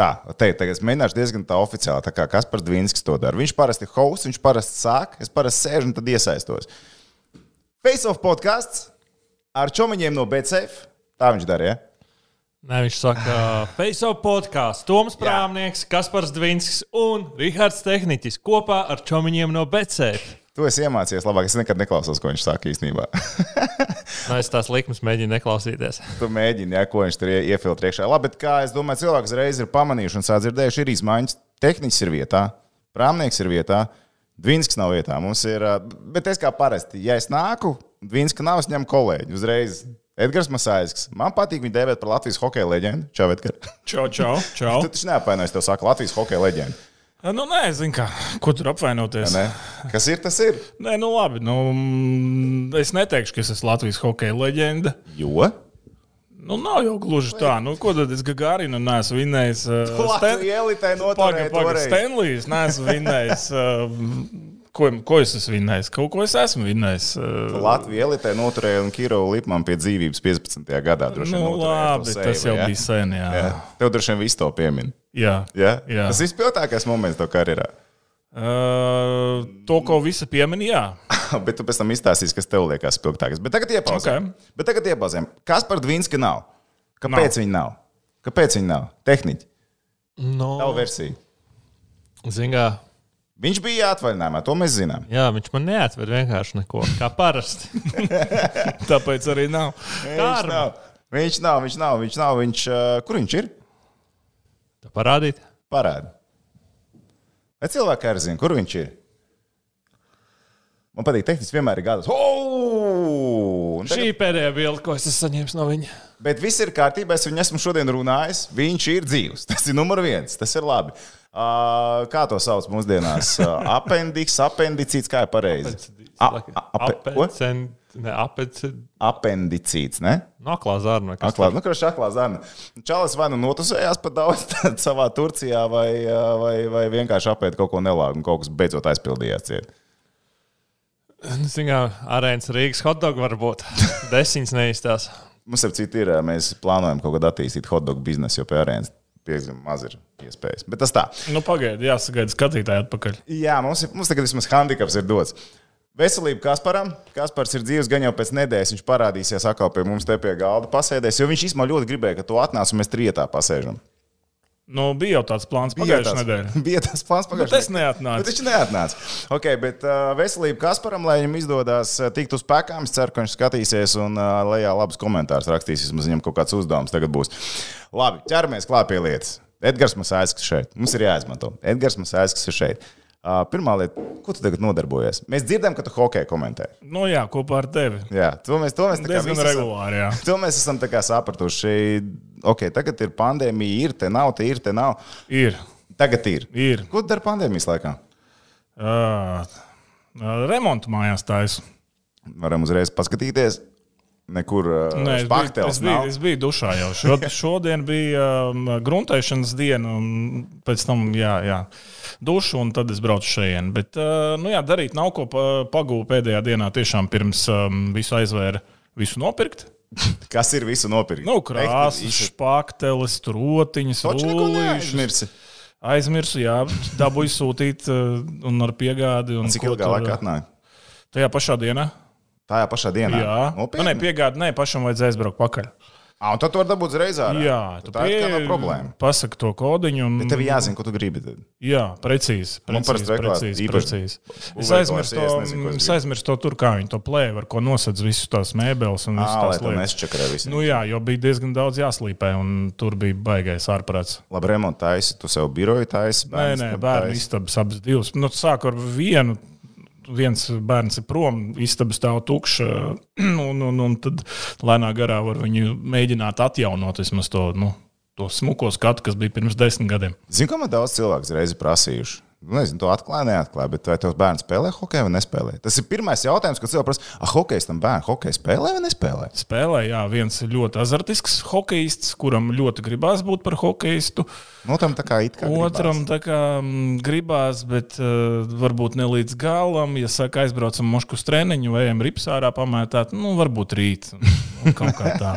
Tā, te, tagad es mēģināšu diezgan tā oficiāli, tā kā Kaspars Dvīnskis to dara. Viņš parasti ir hosts, viņš parasti sāk, es parasti sēžu un tad iesaistos. Face of podkāsts ar čomiņiem no BCF. Tā viņš dara, ja? Nē, viņš saka, Facebook podkāsts, Toms Prāmnieks, Kaspars Dvinskis un Rihards Tehniķis kopā ar čomiņiem no Becēta. Tu esi iemācījies labāk. Es nekad neklausos, ko viņš saka īstenībā. Nu, es tās likmes mēģinu neklausīties. tu mēģini, ja, ko viņš tur ie- iefiltrē iekšā. Labi, bet kā es domāju, cilvēks reiz ir pamanījuši un sadzirdējuši, ir izmaiņas. Tehniķis ir vietā, prāmnieks ir vietā, Dvinskis nav vietā. Mums ir, bet es kā parasti, ja es nāku, Dvinska nav, es ņemu kolēģi uzreiz. Edgars Masāļskis. Man patīk viņu dēvēt par Latvijas hokeja leģendu. Čau, Edgars. Čau, čau. čau. Tu taču neapvainojies, tev saka Latvijas hokeja leģenda. Nu, nē, zinu, kā, ko tur apvainoties. Ne? Kas ir, tas ir. Nē, nu labi. Nu, mm, es neteikšu, ka es esmu Latvijas hokeja leģenda. Jo? Nu, nav jau gluži tā. Nu, ko tad es Gagarinu neesmu vinnējis? Toreiz. Stanlijs neesmu vinnējis. Ko, ko es esmu vinnējis? Kaut ko es esmu vinnējis. Latvijas elitē noturēja un Kirovu Lipmanu pie dzīvības 15. gadā. nu, labi, to tas jau ja? bija sen. Jā. Jā. Tev droši vien viss to piemin. Jā. Ja? Jā. Tas ir spilgtākais moments tev karjerā. Uh, to, ko visi pieminēja, jā. Bet tu pēc tam izstāstīsi, kas tev liekas spilgtākais. Bet tagad iepauzēm. Ok. Bet tagad iepauzēm. Kas par Dvīnski nav? Kāpēc Nav. viņi nav? Kāpēc viņi nav? Tehniķi. No, Tavu versiju. Zingā, Viņš bija atvaļinājumā, to mēs zinām. jā, viņš man neatver vienkārši neko. Kā parasti. tāpēc arī nav. Viņš Karma. nav. Viņš nav, viņš nav, viņš nav. Viņš, uh, kur viņš ir? Tā parādīt. Parādi. Vai cilvēki arī zina, kur viņš ir? Man patīk, tehniski vienmēr ir gada. Oh! Tagad- Šī pēdējā bilde, ko es esmu saņēmis no viņa. Bet viss ir kārtībā. Es viņu esmu šodien runājis. Viņš ir dzīvs. Tas ir numur viens. Tas ir labi. Uh, kā to sauc mūsdienās? Apendiks, apendicīts, kā ir pareizi? A- ne, apecent, Apendicīts, ne? noklā zārna. kas Aklā, nu, kurš aklā zārna. Čalis vai nu notusējās par daudz tad savā Turcijā, vai, vai, vai vienkārši apēd kaut ko nelāgu un kaut kas beidzot aizpildījās. Ciet. Zinām, arēnas Rīgas hotdog var būt. Desiņas neizstās. Mums ar citu ir, mēs plānojam kaut kādu attīstīt hotdog biznesu, jo pie arēnas piekdien maz ir iespējas. Bet tas tā. Nu, pagaidi, jāsagaida skatītāji atpakaļ. Jā, mums, ir, mums tagad vismaz handicaps ir dots. Veselība Kasparam. Kaspars ir dzīves, gan jau pēc nedēļas viņš parādīsies atkal pie mums te pie galda pasēdēs, jo viņš īstenībā ļoti gribēja, ka tu atnāc un mēs trietā pasēžam. Nu, bija jau tāds plāns pagājušajā nedēļā. Bija tas plāns Bet pagājušajā es neatnācu. Bet viņš neatnāca. Okay, bet uh, veselība Kasparam, lai viņam izdodas uh, tikt uz pēkām, es ceru, ka viņš skatīsies un uh, lejā labus komentārus rakstīs. Vismaz viņam kaut kāds uzdevums tagad būs. Labi, ķeramies klāt pie lietas. Edgars Masāļskis šeit. Mums ir jāizmanto. Edgars Masāļskis ir šeit. Uh, pirmā lieta, ko tu tagad nodarbojies? Mēs dzirdam, ka tu hokeju komentē. Nu, jā, kopā ar tevi. Jā, to mēs, to mēs Diezgan esam- regulāri. Jā. To mēs esam sapratuši. Okay, tagad ir pandēmija, ir te nav, te ir, te nav. Ir. Tagad ir. ir. Ko tu dari pandēmijas laikā? Uh, remontu mājās taisa. Varam uzreiz paskatīties. Nekur Nē, es, biju, es, biju, es biju dušā jau. Šod, šodien bija um, gruntēšanas diena, un pēc tam jā, jā, dušu, un tad es braucu šeit. Bet, uh, nu jā, darīt nav ko pa- pagūt pēdējā dienā, tiešām pirms um, visu aizvēra, visu nopirkt. Kas ir visu nopirkt? Nu, krāsas, špakteles, rotiņas, Taču neko rullīšas. neaizmirsi. Aizmirsu, jā, dabūju sūtīt uh, un ar piegādi. Un Cik ko ilgā laikā atnāk? Tajā pašā dienā. Tajā pašā dienā. Jā, nu, Nopietni? nē, piegādi, nē, pašam vajadzēja aizbraukt pakaļ. Ah, un tad tu vari dabūt ārā. Jā, tu tā ir kāda problēma. Pasaka to kodiņu. Un, Bet tev jāzina, ko tu gribi. Tad. Jā, precīzi. Parasti precīzi, precīzi, precīzi. Es aizmirsu es to, es aizmirsu to tur, kā viņi to plēja, ar ko nosedz visus tās mēbeles un visas tās lietas. nesčakarē visu. Nu jā, jo bija diezgan daudz jāslīpē, un tur bija baigais ārprāts. Labi, remontu taisi, tu sev biroju taisi. Nē, nē, bērnu istabas abas divas. Nu, sāku ar vienu. Viens bērns ir prom, istaba stāv tukša, un, un, un tad lēnā garā var viņu mēģināt atjaunot vismaz to, nu, to smuko skatu, kas bija pirms desmit gadiem. Zinu, ka man daudz cilvēku reizi prasījuši. Nezinu, to atklāja, neatklāja, bet vai tos bērns spēlē hokeju vai nespēlē? Tas ir pirmais jautājums, kad cilvēks prasa, ah, hokejs tam bērnam hokeju spēlē vai nespēlē? Spēlē, jā, viens ļoti azartisks hokejists, kuram ļoti gribās būt par hokejistu. Nu, tam tā kā it kā. Otram tā kā mm, gribās, bet uh, varbūt ne līdz galam. Ja saka, aizbraucam mušku uz treniņu vai ejam ripsārā pamētāt, nu, varbūt rīt. Nu, kaut kā tā.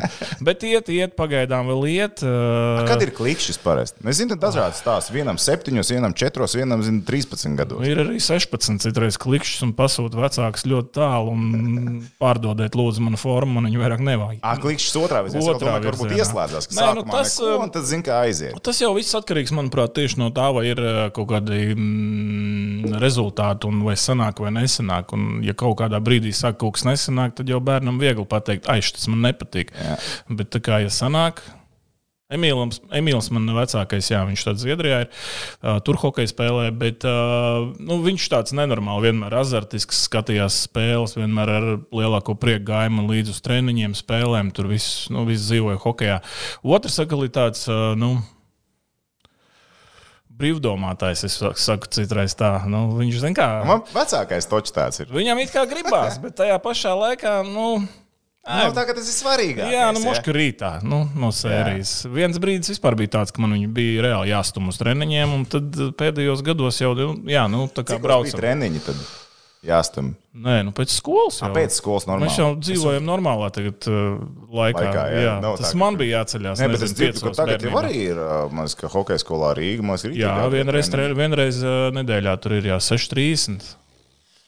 bet iet, iet, pagaidām vēl iet. Uh, Kad ir klikšķis parasti? Mēs zinām, dažādas stāstus. Vienam septiņos, vienam četros, vienam zin, 13 gados. Ir arī 16, citreiz klikšķis un pasūta vecāks ļoti tālu un pārdodiet, lūdzu, manu formu. Man viņu vairāk nevajag. Ah, klikšķis otrā visā. Otrā Otrā varbūt virzienā. ieslēdzās, ka Nē, nu, tas, neko, un tad zina, kā aiziet. Tas jau viss atkarīgs, manuprāt, tieši no tā, vai ir eh, kaut kādi mm, rezultāti, un vai sanāk vai nesanāk. Un, ja kaut kādā brīdī saka, ka kaut kas nesanāk, tad jau bērnam viegli pateikt, ai, tas man nepatīk. Bet tā kā ja sanāk. Emīls, Emīls man vecākais, jā, viņš tāds Zviedrijā ir. Uh, tur hokeja spēlē, bet uh, nu, viņš tāds nenormāli, vienmēr azartisks, skatījās spēles, vienmēr ar lielāko prieku gāja man līdzi uz treniņiem, spēlēm. Tur viss, nu, viss dzīvoja hokeja. Otrs saka, ir tāds, uh, nu, brīvdomātājs, es saku citreiz tā. Nu, viņš zina, kā. Man vecākais točs tāds ir. Viņam it kā gribās, bet tajā pašā laikā, nu. Nu, tā kā tas ir svarīgi. Jā, nu, moška rītā nu, no sērijas. Jā. Viens brīdis vispār bija tāds, ka man viņa bija reāli jāstum uz treniņiem, un tad pēdējos gados jau, nu, jā, nu, tā kā braucam. Treniņi tad jāstum. Nē, nu pēc skolas jau. A, pēc skolas normāli. Mēs jau dzīvojam normālā tagad, uh, laikā. Laikā, jā. jā. Tas tā, ka- man bija jāceļās. Nē, bet es dzirdu, ka tagad jau bērnībā. arī ir, man liekas, ka hokeja skolā Rīga, man liekas, Jā, vienreiz, vienreiz uh, nedēļā tur ir jā, 6.30.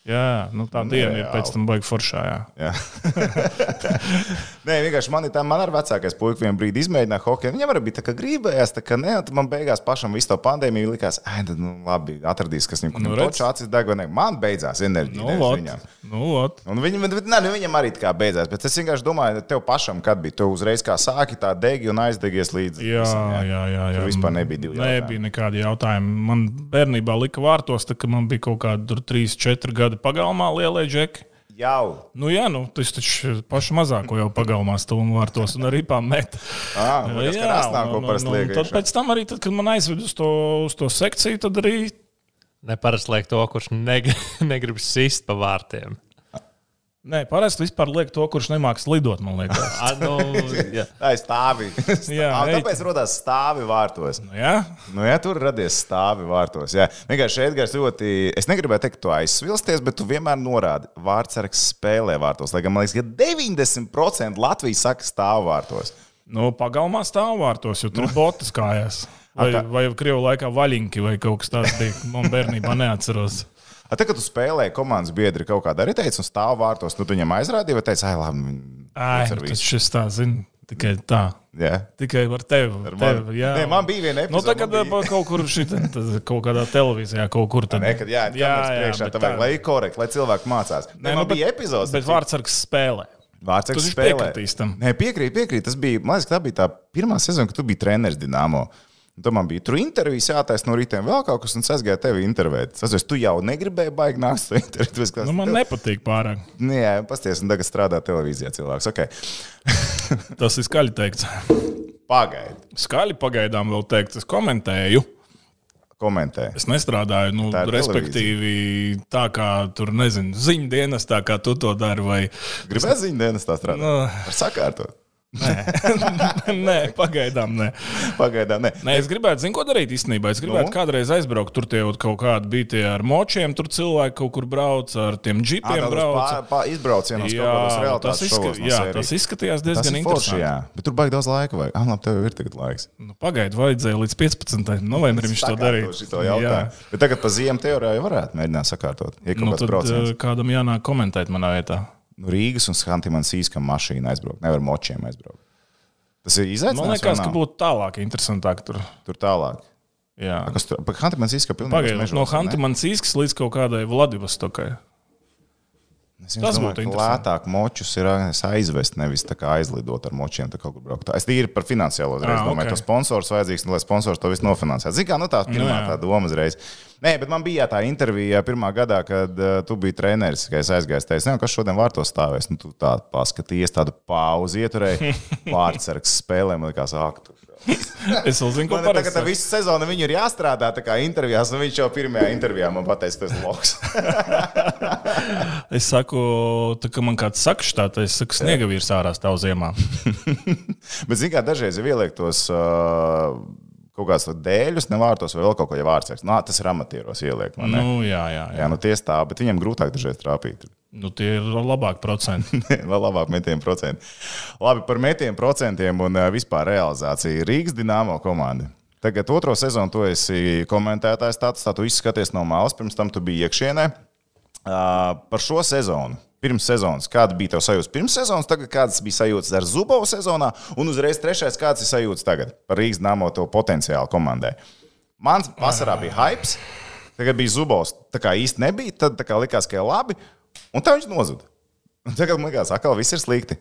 Jā, nu, tā diena ir jā. pēc tam baigta foršā. Jā. Jā. Nē, vienkārši man, ir tā, man ar vecākais puisis vienā brīdī izmēģināja hokeju. Viņam arī bija tā, ka gribējās, tā, ka ne, un man beigās pašam visu to pandēmiju likās, ah, tad, nu, labi, atradīs, kas viņam Nu, nu, tur acis deg, vai ne. Man beidzās enerģija. Nu, vot, viņam. nu, vot. Un viņam, bet, ne, nu, viņam arī tā kā beidzās. Bet es vienkārši domāju, tev pašam, kad bija. Tu uzreiz kā sāki tā degi un aizdegies līdz Jā, visam, jā, jā. jā. Tur vispār nebija divi. Nebija nekādi jautājumi. Man bērnībā lika vārtos, tā, ka man bija kaut kādi 3, 4 gadi pagalmā lielie džeki. Jau. Nu, jā, nu, tas taču pašu mazāko jau pagalmā stūmu vārtos un arī pameta. Ah, nu, tas, ka rasnāko parasti liek tad pēc tam arī, tad, kad man aizved uz to, uz to sekciju, tad arī Neparasti liek to, kurš neg negrib sist pa vārtiem. Nē, parasti vispār liek to, kurš nemāks lidot, man liekas. A, nu, jā. Tā ir stāvi. Jā, Ah, ej. tāpēc radās stāvi vārtos. Nu, jā, Nu, jā, tur radies stāvi vārtos. Jā. Vienkārši Edgars ļoti. Es negribēju teikt, ka tu aizsvilsties, bet tu vienmēr norādi, ka vārdsargs spēlē vārtos. Lai gan man liekas, ka 90% Latvijas saka stāv vārtos. nu, pagalmā stāv vārtos, jo tur ir botas kājās. Vai, vai krievu laikā vaļinki vai kaut kas tāds bija. Man bērnībā neatceros. A, Tad, kad tu spēlēji komandas biedri kaut kādā arī teici, un stāv vārtos, nu, tu viņam aizrādīji, vai teici, ah, labi, tas šis tā, zini, tikai tā. Jā. Tikai ar tevi. Ar tevi mani. jā. Nē, man bija viena Nu, epizode, tā, kad man bija- bija... kaut kur tad kaut kādā televīzijā, kaut kur tad. Nē, kad jā, jā, jā, priekšā, tā vajag, lai ir korekti, lai cilvēki mācās. Nē, Nē, man nu, bija bet- epizodes. Bet vārdsargs spēlē. Taču spēlē. piekrīt, piekrīt. Tas bija, man liekas, tā bija tā pirmā sezona, kad tu biji treneris Dienāmo. Tad man bija tur intervijas jātaisa no rītiem, vēl kaut kas, un es aizgāju tevi intervēt. Es saprotu, tu jau negribēji baigt nākt uz to interviju. Nu, man nepatīk pārāk. Nē, pasties, un tagad strādā televīzijā cilvēks. Okay. Tas ir skaļi teikts. Pagaidi, Skaļi pagaidām vēl teikt, es komentēju. komentē. Es nestrādāju, nu, Tā respektīvi, tā kā tur, nezinu, ziņu dienas, tā kā tu to dari. Vai... Gribēji ziņu dienas tā strādāt? Nu. Ar sakārtot. nē, pagaidām, nē. Pagaidām, nē. Nē, es gribētu, zinu, ko darīt īstenībā. Es gribētu Nu? kādreiz aizbraukt. Tur tie kaut kādi bija tie ar močiem, tur cilvēki kaut kur brauc, ar tiem džipiem izbraucienos Jā, kādos tas, izska no jā, tas izskatījās Tas diezgan forši, interesanti. jā. Bet tur baigi daudz laika vajag. Ah, labi, tev ir tagad laiks. Nu, Pagaidu, vajadzēja līdz 15. novembrim viņš to darīja. Bet tagad pa ziemu teoriju varētu mēģināt sakārtot. Ja Nu, tad eh, kādam jānāk komentēt manā vietā. Nu, Rīgas un Hantimans īskam mašīna aizbraukt. Nevar močiem aizbraukt. Tas ir Man izaicinājums. liekas, vai ka būtu tālāk interesantāk tur. tur tālāk. Jā. Kas tur? Hantimans īskam pilnīgi. Pagaidiet, no Hantimansīskas līdz kaut kādai Vladivostokai. Tas Tas būtu būtu lētāk. Močus ir aizvest, nevis aizlidot ar močiem. Es tīri par finansiālo uzreiz Ah, domāju, ok. ka sponsors vajadzīgs, un lai sponsors to visu nofinansētu. Zini, kā nu, tā pirmā jā. tā doma uzreiz. Nē, bet man bija tā intervija pirmā gadā, kad uh, tu biji treneris, kad es aizgāju. Es teicu, "Ne, kas šodien vārtos stāvēs. Nu, tu tā paskatījies, tādu pauzi ieturēji. Vārdsargs spēlē, man liekas, ak, tu Es vēl zinu, ko Man ir tagad visu sezonu viņu ir jāstrādā tā kā intervijās, un viņš jau pirmajā intervijā man pateica, tas ir loks. Es saku, tā, ka man kāds saka, šitā, tad es saku, sniegavīrs ārā stāv ziemā. Bet, zināmā mērā, dažreiz ir ieliek tos uh, kaut kādus dēļus, nevārtos vai vēl kaut ko, ja vārds saka, nu, tas ir amatieros ieliek. vai ne? Nu, jā, jā, jā. Jā, nu tie stāv, bet viņiem grūtāk dažreiz trāpīt. Nu, tie ir labāki procenti. Vēl labāk metienu procenti. Labi par metienu procentiem un uh, vispār realizāciju. Rīgas dīnāmo komanda. Tagad otro sezonu tu esi komentētājs, tāds tā tu izskaties no malas, pirms tam tu biji iekšienē. Uh, par šo sezonu. Pirms sezonas, kāda bija tava sajūta pirms sezonas, tagad kādas bija sajūtas ar Zubovu sezonā, un uzreiz trešais, kāds ir sajūtas tagad par Rīgas dīnāmo to potenciālu komandai. Mans vasarā bija hype, tagad bija Zubovs. Tā kā īsti nebija, tad kā likās, ka ir labi, un tā viņš nozuda. Un tagad man liekas, ka viss ir slikti.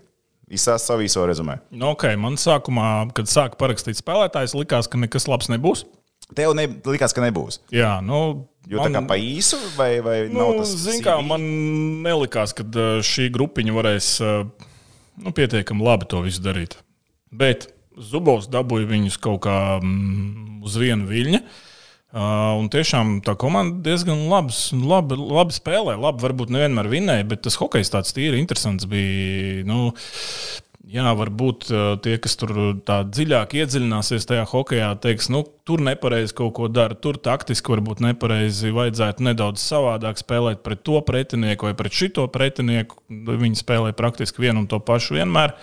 Izsāst savu īso rezumē. Nu, okay, man sākumā, kad sāka parakstīt spēlētājs, likās, ka nekas labs nebūs. Tev ne, likās, ka nebūs. Jā, nu, Jo tā kā pa īsu, vai, vai Nu, nav tas zin, kā, man nelikās, ka uh, šī grupiņa varēs uh, nu, pietiekami labi to visu darīt. Bet Zubovs dabūja viņus kaut kā mm, uz vienu viļņu. Uh, un tiešām tā komanda diezgan labs, labi, labi spēlē. Labi, varbūt nevienmēr vinēja, bet tas hokejs tāds tīri interesants bija. Nu, Jā, varbūt uh, tie, kas tur tā dziļāk iedziļināsies tajā hokeja, teiks, nu, tur nepareizi kaut ko dara. Tur taktiski varbūt nepareizi vajadzētu nedaudz savādāk spēlēt pret to pretinieku vai pret šito pretinieku. Viņi spēlē praktiski vienu un to pašu vienmēr,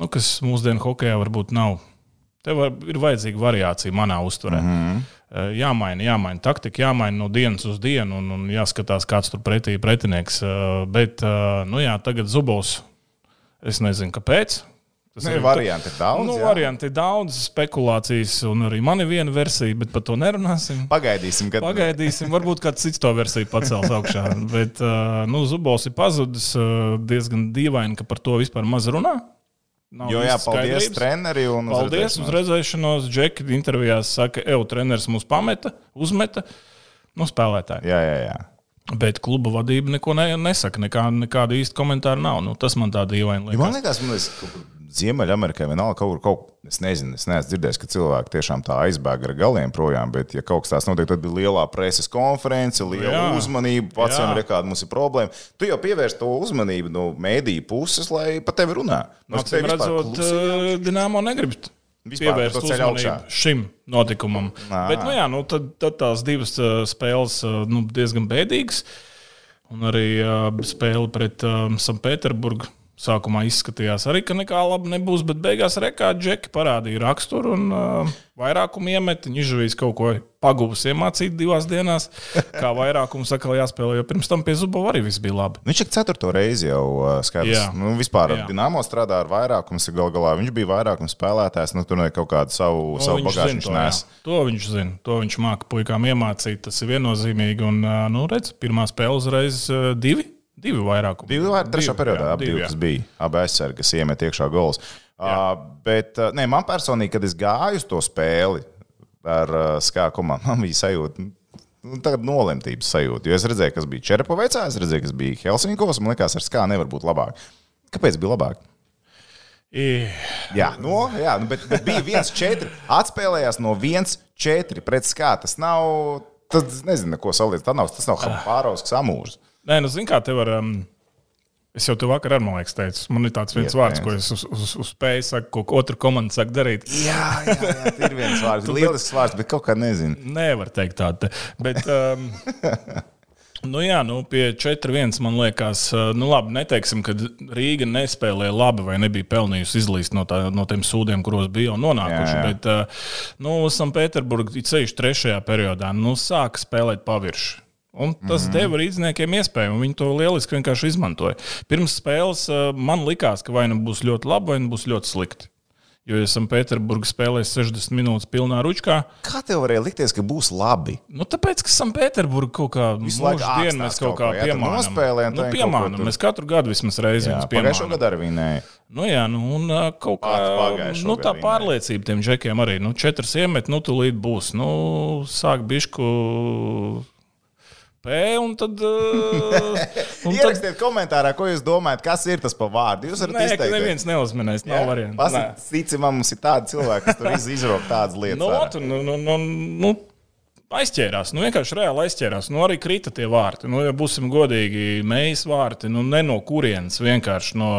nu, kas mūsdienu hokeja varbūt nav. Tev var, ir vajadzīga variācija manā uztverē. Mm -hmm. Jāmaina, jāmaina taktika, jāmaina no dienas uz dienu, un, un jāskatās, kāds tur pretī pretinieks. Uh, Bet, uh, nu jā, tagad Zubovs. Es nezinu, kāpēc. Tas Nu, ir- varianti ir daudz, Nu, jā. varianti ir daudz, spekulācijas, un arī man ir viena versija, bet par to nerunāsim. Pagaidīsim, kad Pagaidīsim, varbūt kāds cits to versiju pacels augšā. Bet nu, Zubovs ir pazudis diezgan dīvaini, ka par to vispār maz runā. Nav Jo, jā, paldies, skaidrības. treneri. un Paldies uz redzēšanos. Džeki intervijās saka, ej, treneris mūs pameta, uzmeta. Nu, spēlētāji. Jā, jā, jā. Bet kluba vadība neko ne, nesaka, nekā, nekāda īsta komentāra nav. Nu, tas man tā dīvaini Ja man liekas. liekas, man liekas, ka Ziemeļamerikā vienalga kaut kur, kaut, es nezinu, es neesmu dzirdējis, ka cilvēki tiešām tā aizbēga ar galiem projām, bet, ja kaut kas tāds notiek, tad bija lielā preses konference, liela Jā. uzmanība, jau ir kāda mums ir problēma. Tu jau pievērš to uzmanību no mēdīju puses, lai par tevi runā. Te Acīm redzot, uh, Dienāmo negrib pievērst uzmanību šim notikumam. Ā. Bet, nu, jā, nu, tad, tad tās divas uh, spēles uh, nu, diezgan bēdīgas. Un arī spēle pret uh, Sanktpēterburgu. Sākumā izskatījās arī, ka nekā laba nebūs, bet beigās rekā džeki parādīja raksturu un uh, vairākumu iemeti. Viņš kaut ko pagūs iemācīt divās dienās. Kā vairākumu saka, jāspēlē, jo pirms tam pie Zubova arī viss bija labi. Viņš ir ceturto reizi jau uh, skaidrs. Nu, vispār Jā. Dienāmo strādā ar vairākumu. Gal galā viņš bija vairākums spēlētājs. Nu, tur ir kaut kādu savu, To savu bagāžu viņš nes. to viņš zina. To viņš māca puikām iemācīt. Tas ir viennozīmīgi. Un, ā, nu, redz, pirmā spēle uzreiz ā, divi. Divi vairāk. Divi vai trešā periodā, abi divi, kas bija. Abi aizsargi, kas iemet iekšā gols. Uh, bet uh, nē, man personīgi, kad es gāju uz to spēli ar uh, skābu komandu, man bija sajūta. Nu, tagad nolemtības sajūta. Jo es redzēju, kas bija Čerpovecā, es redzēju, kas bija Helsinkos. Man liekas, ar skābu nevar būt labāk. Kāpēc bija labāk? I, Jā, no, jā nu, bet, bet bija viens četri. Atspēlējās no viens četri pret skābu. Tas nav. Tad es nezinu, ko salīdzināt. Tas nav, tas nav Hampārovs amūrs. Nē, nu, zini, kā tev var. Um, es jau tev vakar ar man liekas teicu. Man ir tāds viens Iespējams. vārds, ko es uz, uz, uz spēju saku, ko otra komanda saka darīt. Jā, jā, jā tā ir viens vārds. Lielisks vārds, bet kaut kā nezinu. Nevar teikt tādu. te. Bet, um, nu jā, nu pie 4-1 man liekas, uh, nu labi, neteiksim, ka Rīga nespēlēja labi vai nebija pelnījusi izlīst no, tā, no tiem sūdiem, kuros bija jau nonākuši. Jā, jā. Bet, uh, nu, Sanktpēterburgā ceļš trešajā periodā, nu, sāka spēlēt pavirši. Un tas mm deva rīzniekiem iespēju, un viņi to lieliski vienkārši izmantoja. Pirms spēles uh, man likās, ka vai nu būs ļoti labi, vai nu būs ļoti slikti. Jo, ja Sanktpēterburgā spēlēs 60 minūtes pilnā ručkā, Kā tev varēja likties, ka būs labi? Nu, tāpēc, ka Sanktpēterburgā kaut kā dienu ākstās mēs kaut kaut kā piemānām. nospēlējam, Nu, tur. Mēs katru gadu vismaz reizi viņus Pagājušā piemānām. gada arī vinēja. Nu, jā, nu, un ā, kaut kā nu, tā pārliecība tiem džekiem arī. Nu, četras iemet, nu, tūlīt būs. Nu, sāk bišku P. Un tad, uh, un tad Ierakstiet komentārā, ko jūs domājat, kas ir tas pa vārdu. Jūs varat Nē, ka izteikt. neviens neuzminēs. Nav variantu. Ticamā mums ir tādi cilvēki, kas tur iz- izrok tādas lietas. Nu, ārā. ot, nu, nu, nu, nu, aizķērās. Nu, vienkārši reāli aizķērās. Nu, arī krita tie vārti. Nu, ja būsim godīgi, mēs vārti, nu, ne no kurienes, vienkārši no.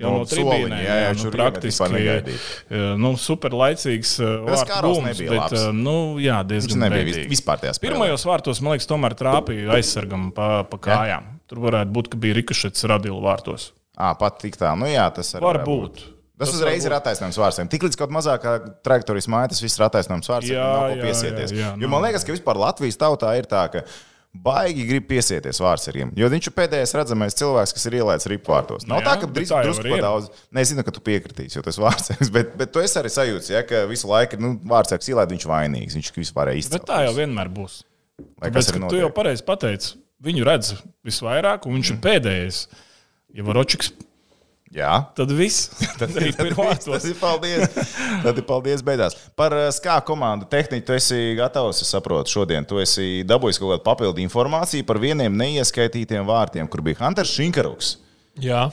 Jau No no, soliņa, jā, jā, nu, praktiski eh, nu, superlaicīgs eh, Bet tas bums, nebija bet, labs. eh, Nu, jā, diezgan nebija vispār tajā spēlē. Pirmajos vārtos, man liekas, tomēr trāpīja aizsargam pa, pa kājām. Tur varētu būt, ka bija rikušets radīla vārtos. Ā, pat tik tā. Nu, jā, tas arī varētu Varbūt. Tas, Tas uzreiz var ir attaisnojums vārdiem. Tik līdz kaut mazākā trajektorijas māja, tas viss ir attaisnojums vārds. Jā, jā, piesieties. jā, jā, jo man liekas, ka vispār Latvijas tautā ir tā, ka baigi grib piesieties vārdsargiem. Jo viņš ir pēdējais redzamais cilvēks, kas ir ielaists ripvārtos. Nav Nu tā, jā, ka drīz drusku var pa iet. daudz. Nezinu, ka tu piekritīsi, jo tas vārdsargs. Bet, bet tu esi arī sajūts, ja, ka visu laiku nu, vārdsargs ielaid, viņš vainīgs. Viņš vispār ir Bet tā jau vienmēr būs. Lai Tāpēc, tu jau pareizi pateici, viņu redz visvairāk, un viņš ir pēdējais. Ja Varočiks, Jā. tad viss. Tad arī Tas pirmais. ir paldies. Tad ir paldies beigās. Par uh, skā komandu tehniku tu esi gatavs, es saprotu, šodien. Tu esi dabūjis kaut kādu papildu informāciju par vieniem neieskaitītiem vārtiem, kur bija Hunters Šinkaruks. Jā,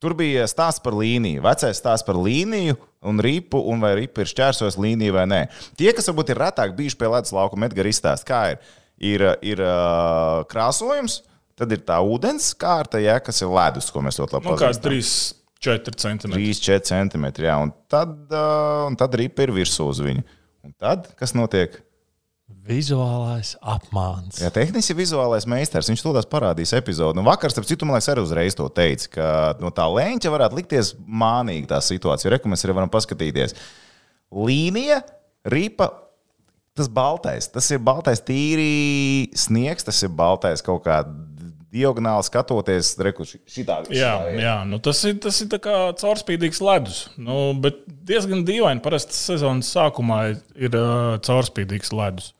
Tur bija stāsts par līniju, vecais stāsts par līniju un ripu, un vai ripa ir šķērsojis līniju vai nē. Tie, kas varbūt ir retāk bijuši pie ledus laukuma, Edgars izstāsta, kā ir. Ir, ir uh, krāsojums, tad ir tā ūdens kārta, ja, kas ir ledus, ko mēs ļoti labi Nu, pazīstam. 3, 4 centimetri. 3-4 centimetri. Jā, un tad, uh, un tad ripa ir virsū uz viņu. Un tad, kas notiek? vizuālais apmāns. Jā, tehniski ir vizuālais meistars. Viņš to parādīs epizodē. Nu, vakar, starp citu, man liekas, arī uzreiz to teica, ka no tā leņķa varētu likties mānīga tā situācija. Reku mēs arī varam paskatīties. Līnija, ripa. Tas baltais, tas ir baltais, tīri sniegs, tas ir baltais kaut kā diagonāli skatoties, reku šitā. Jā, jā nu tas ir, tas ir kā caurspīdīgs ledus. Nu, bet diezgan dīvaini. Parasti sezonas sākumā ir, uh, caurspīdīgs ledus.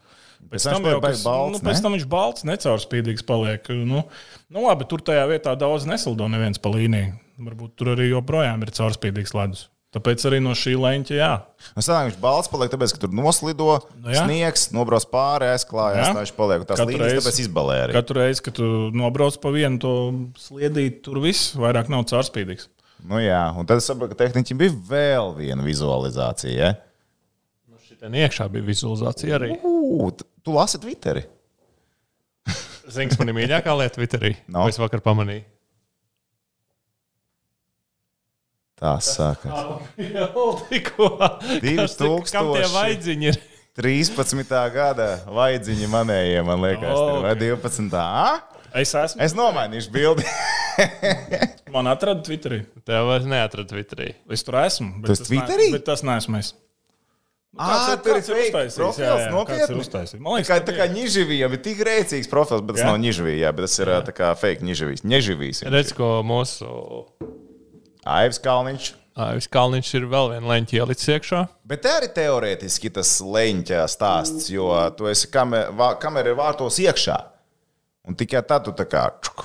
Pēc tam, jau, kas, balts, nu, pēc tam viņš balts, necaurspīdīgs paliek. Nu, nu, labi, tur tajā vietā daudz nesildo neviens pa līniju. Varbūt tur arī joprojām ir caurspīdīgs ledus. Tāpēc arī no šī leņķa, jā. Es domāju, Nu, viņš balts paliek, tāpēc, ka tur noslido Nu, nu, jā. sniegs, nobrauc pāri, aizklājās. Jā. Tā viņš paliek. Tas Katru līnijas reizi- tāpēc izbalē arī. Katru reizi, kad tu nobrauc pa vienu to sliedīt, tur viss vairāk nav caurspīdīgs. Nu, jā, un tad es saprotu, ka tehniķim bija vēl viena vizualizācija. Ja? Ten iekšā bija vizualizācija arī. Ugh, tu- lasi Twitteri. Zini, kas man ir mīļākā lieta Twitterī? No. Es vakar pamanīju. Tā saka. Tikko. Divas Kas te- Kam tie tūkstoši. vaidziņi ir? 13. gada vaidziņi manējie, man liekas, oh, vai 12. A? Es esmu. Es nomainīšu bildi. Man atrada Twitterī. Tev vairs neatrada Twitterī. Es tur esmu. bet tas ne- Twitterī? Bet tas neesmu es. Ā, Kāds ir- tur ir fake uztaisījis? profils, Jā, jā, nopietni? Man liekas, ka tā kā Niživijam ir tik rēcīgs profils, bet tas Jā? nav Niživijā, bet tas ir ā, tā kā fake Niživijs. Neživijs. Redz, ko mūsu Aivs Kalniņš. Aivis Kalniņš ir vēl viena leņķa ielicis iekšā. Bet te arī teorētiski tas leņķa stāsts, jo tu esi kamer, kamera ir vārtos iekšā. Un tikai tad tu tā kā.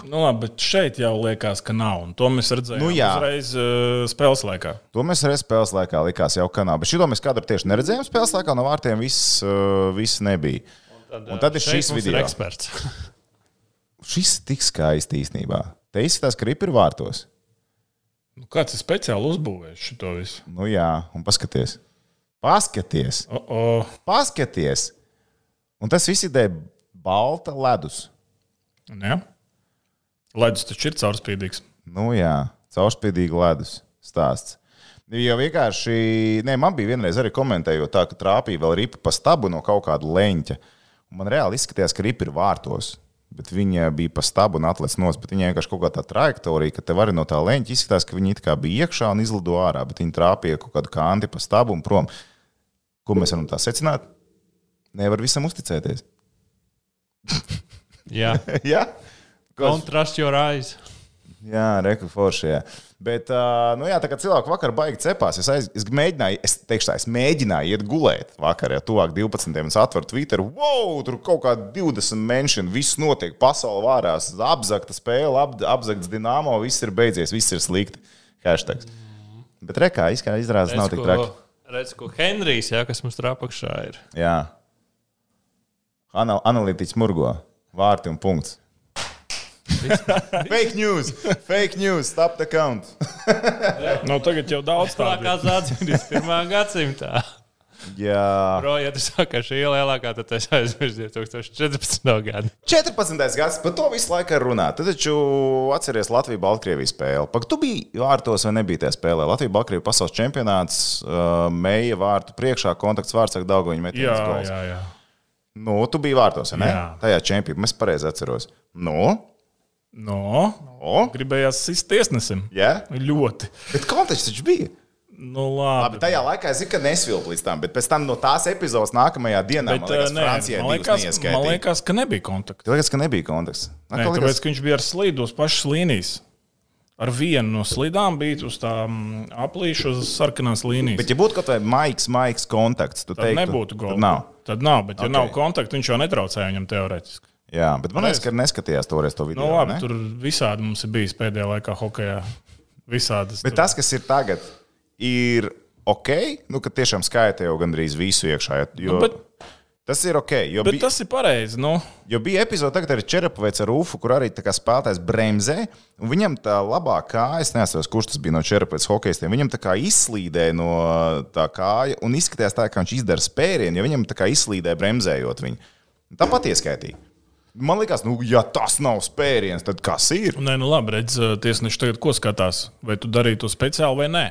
Nu, labi, bet šeit jau liekas, ka nav. Un to mēs redzējām Nu, uzreiz uh, spēles laikā. To mēs arī spēles laikā likās jau kanā. Bet šito mēs kadru tieši neredzējām spēles laikā. No vārtiem viss, uh, viss nebija. Un tad ir Šeit šis mums video. Ir eksperts. Šis ir tik skaisti īstenībā. Te izskatās, ka ripi ir vārtos. Nu, kāds ir speciāli uzbūvējis šo visu? Nu jā, un paskaties. Paskaties, O, o, paskaties. Un tas viss ir dēļ balta ledus. ne? Ledus taču ir caurspīdīgs. Nu jā, caurspīdīgi ledus stāsts. Jo vienkārši, nē, man bija vienreiz arī komentējot, tā, ka trāpīja vēl ripa pa stabu no kaut kāda leņķa. Un man reāli izskatījās, ka ripa ir vārtos. Bet viņa bija pa stabu un atlicis no stūra. Viņa vienkārši kaut kā tā trajektorija, ka te var no tā leņķa izskatās, ka viņi it kā bija iekšā un izlido ārā, bet viņi trāpīja kaut kādu kanti pa stabu un prom. Ko mēs varam tā secināt? Nevar visam uzticēties. Jā, Jā, don't trust your eyes. Jā, reku forši. Jā. Bet, nu jā, tā kā cilvēki vakar baigi cepās, es, aiz, es mēģināju, es teikšu, tā, es mēģināju iet gulēt vakar, ja tuvāk 12. Es atveru Twitter, wow, tur kaut kā 20 menšana, viss notiek, pasaule vārās, apzakta spēle, ap, apzakts dināmo, viss ir beidzies, viss ir slikti. Hashtags. Bet rekā izrādās, nav tik traki. Redz, ko Henrijs, jā, kas mums tur apakšā ir. Jā. Anal analītiķis murgo. Vārti un punkts. Fake news! Fake news! Stop the count! Nu, tagad jau daudz tādu. Lielākās atzīmes 21. gadsimtā. Jā, Bro, ja tu saki, ka šī ir lielākā, tad es aizmirsu 2014. gadu. 14. gads, par to visu laiku runā. Tad taču atceries Latviju Baltkrievijas spēli. Pak, tu biji vārtos vai nebija tajā spēlē? Latvija Baltkrievija pasaules čempionāts, uh, meija vārtu priekšā, kontakts vārds ar Daugoņu metienu. Jā, jā, jā. Nu, tu biji vārtos, vai ne? Jā. Tajā čempionā. Es pareizi atceros. Nu, No, o, gribējās sist tiesnesim. jā. Ļoti. Bet konteksts taču bija. Nu, Labi, labi. tajā laikā es zinu, ka nesvilpu līdz tam, bet pēc tam no tās epizodes nākamajā dienā, Bet, man liekas, nē, Francijai man, liekas, man liekas, ka nebija kontakta. Tev liekas, ka nebija konteksts. Nē, tāpēc, ka viņš bija ar slīdu uz pašas līnijas. Ar vienu no slīdām bija uz tām aplīšu uz sarkanās līnijas. Bet, ja būtu kaut vai maigs, maigs kontakts, Tad teiktu, nebūtu tad gola. Nav. Tad nav, bet, ja Ok. okay. nav kontakta, viņš jau netraucēja viņam teorētiski. Jā, bet man liekas, ka neskatījās toreiz to video. Nu, labi, ne? tur visādi mums ir bijis pēdējā laikā hokeja. Visādas. Bet tur- tas, kas ir tagad, ir ok. Nu, ka tiešām skaita jau gandrīz visu iekšā. Jo, Nu, bet- tas ir ok. Jo, Bet bij, tas ir pareizi. Nu, jo bija epizode, tagad ir Čerapovets ar Ufu, kur arī spēlētājs bremzē. Viņam tā labā kāja, es nesaprotu, kurš tas bija no Čerapovets hokeistiem. Viņam tā kā izslīdēja no tā kāja un izskatījās tā, ka viņš izdara spērienu, jo viņam tā kā izslīdēja bremzējot viņu. Tāpat ieskaitīja. Man liekas, nu, ja tas nav spēriens, tad kas ir? nē, nu labi, redz, tiesneši tagad ko skatās. Vai tu darīji to speciāli vai nē?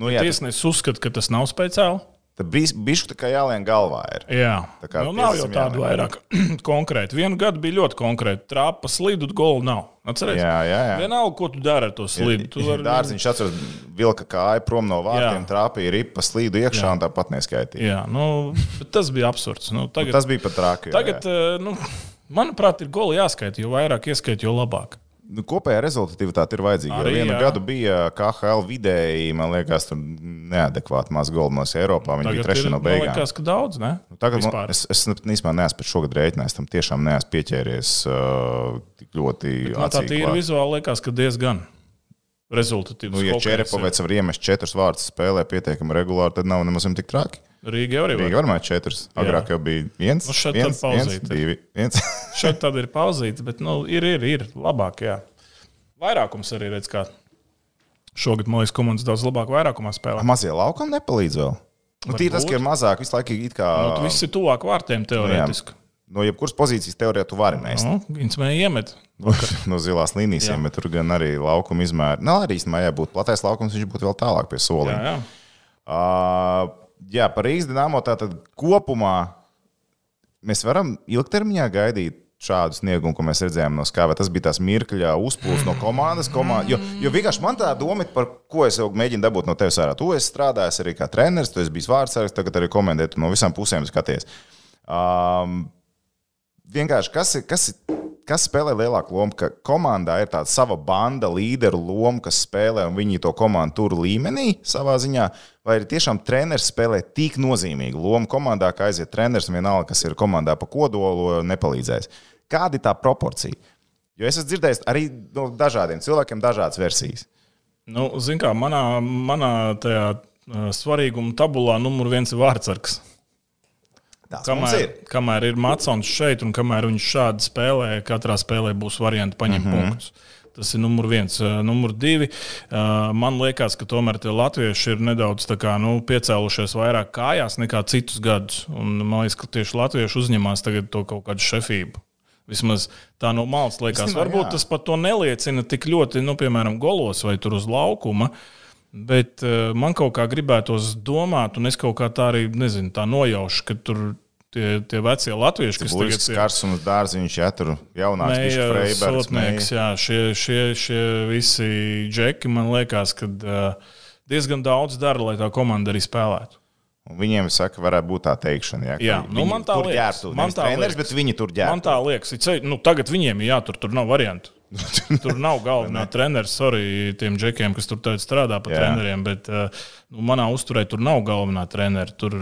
Nu, jā, tas, Tiesnesis uzskata, ka tas nav speciāli. tad bišķi tā kā jālien galvā ir. Jā, Tā kā nu, nav jau tādu vairāk konkrēti. Vienu gadu bija ļoti konkrēti. Trāpa slīdu, golu nav. Atceries? Jā, jā, jā. Vienalga, ko tu dari ar to slīdu. Tu vari... Dārziņš atceras, vilka kāju prom no vārtiem, Jā. trāpīja ripa slīdu iekšā Jā. un tāpat neskaitīja. Jā, nu, tas bija absurds. Nu, tagad, Tas bija pat traki. jā, tagad jā. eh, nu, manuprāt, ir goli jāskaita. Jo vairāk ieskaita, jo labāk. Nu, kopējā rezultatīvitāte ir vajadzīga. Arī, vienu jā. gadu bija KHL vidēji, man liekas, tur neadekvāti maz golmos Eiropā. Viņi bija Tagad trešie ir, no man beigām. liekas, ka daudz, ne? Nu, Tagad man, es, es īstenībā neesmu pēc šogad rēķinājis, tam tiešām neesmu pieķēries uh, tik ļoti. No tā acīm tīri klāt. vizuāli liekas, ka diezgan rezultatīvs. Nu, ja ir. Čerepovets var iemest četrus vārdus spēlē pietiekami regulāri, tad nav nemaz tik traki. Rīga jau arī Rīga var. var mēt četrus. Agrāk jau bija viens, Nu, šeit viens, tad viens, pauzīt. divi, viens. Šeit tad ir pauzīts, bet nu, ir, ir, ir labāk. Jā. Vairākums arī redz, kā šogad, man liekas, komandas daudz labāk vairākumā spēlē. Mazie laukam nepalīdz vēl. Nu, Tīri tas, ka ir mazāk, visu laiku it kā. Nu, tu viss ir tuvāk vārtiem teorētiski. No jebkuras pozīcijas teorijā tu vari mest. Nu, Viņš mēģināja iemet. no zilās līnijas, Jā. bet tur gan arī laukuma izmēra. Nē, arī īstenībā, ja būtu platais laukums, viņš būtu vēl tālāk pie Jā, soliem. jā. Uh, jā, par Rīgas dīnāmo tātad kopumā mēs varam ilgtermiņā gaidīt šādu sniegumu, ko mēs redzējām no skābē. Tas bija tas mirkļa uzpūsts no komandas. Komanda, jo, jo vienkārši man tā doma, par ko es jau mēģinu dabūt no tevis ārā. Tu esi strādājis arī kā treneris, tu esi bijis vārdsargs, tagad arī komentē, tu no visām pusēm skaties. Um, vienkārši kas, ir, kas, ir, kas spēlē lielāku lomu? Ka komandā ir tāda sava banda, līderu loma, kas spēlē un viņi to komandu tur līmenī savā ziņā. Vai arī tiešām treneris spēlē tik nozīmīgu lomu komandā, ka aiziet treneris vienalga, kas ir komandā pa kodolu, nepalīdzēs. Kāda ir tā proporcija? Jo es esmu dzirdējis arī no dažādiem cilvēkiem dažādas versijas. Nu, Ziniet, kā manā, manā tajā uh, svarīguma tabulā numur viens ir vārdsargs. Mums Kamēr, ir. kamēr ir Matsons šeit, un kamēr viņš šādi spēlē, katrā spēlē būs varianti paņemt mm. -hmm. punktus. Tas ir numur viens. Uh, Numur divi. uh, Man liekas, ka tomēr latvieši ir nedaudz kā, nu, piecēlušies vairāk kājās nekā citus gadus. Un man liekas, ka tieši latvieši uzņemās to kaut kādu šefību. Vismaz tā no malas liekas. Īstenībā, Varbūt jā. tas pat to neliecina tik ļoti, nu, piemēram, golos vai tur uz laukuma. Bet uh, man kaut kā gribētos domāt, un es kaut kā tā arī nezinu, tā nojaušu, ka tur tie, tie vecie latvieši, kas tagad ir kars un dārziņš, ja tur jaunāks Freibergs. Jā, šie, šie, šie visi džeki, man liekas, ka uh, diezgan daudz dara, lai tā komanda arī spēlētu. Un viņiem saka, varētu būt tā teikšana. Ja, Jā, nu, man tā liekas. ģērbtu. Man tā treneris, liekas. bet viņi tur Man ģērbtu. tā liekas, nu, tagad viņiem ir jātur, tur nav variantu. Tur nav galvenā treneris, arī tiem džekiem, kas tur strādā par Jā. treneriem, bet uh, nu, manā uzturē tur nav galvenā trenera. Tur,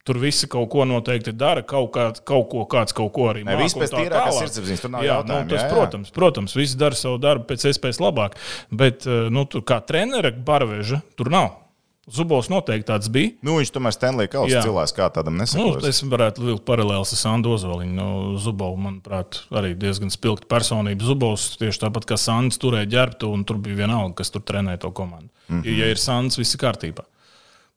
Tur visi kaut ko noteikti dara, kaut, kā, kaut ko kāds kaut ko arī māca. viss pēc tīrākās sirdsapziņas, tur nav jā, Nu, tas, jā, jā. protams, protams, visi dara savu darbu pēc iespējas labāk, bet uh, nu, tur kā trenera barveža tur nav. Zubovs noteikti tāds bija. Nu, viņš tomēr Stanley Jā. cilvēks, kā tādam Nu, nesakos. es varētu vilkt paralēlus ar Sandu Ozoliņu. No Zubovs, manuprāt, arī diezgan spilgta personība. Zubovs tieši tāpat kā Sandis turēja ģērbtu, un tur bija vienalga, kas tur trenēja to komandu. Mm -hmm. Ja ir Sandis, viss ir kārtībā.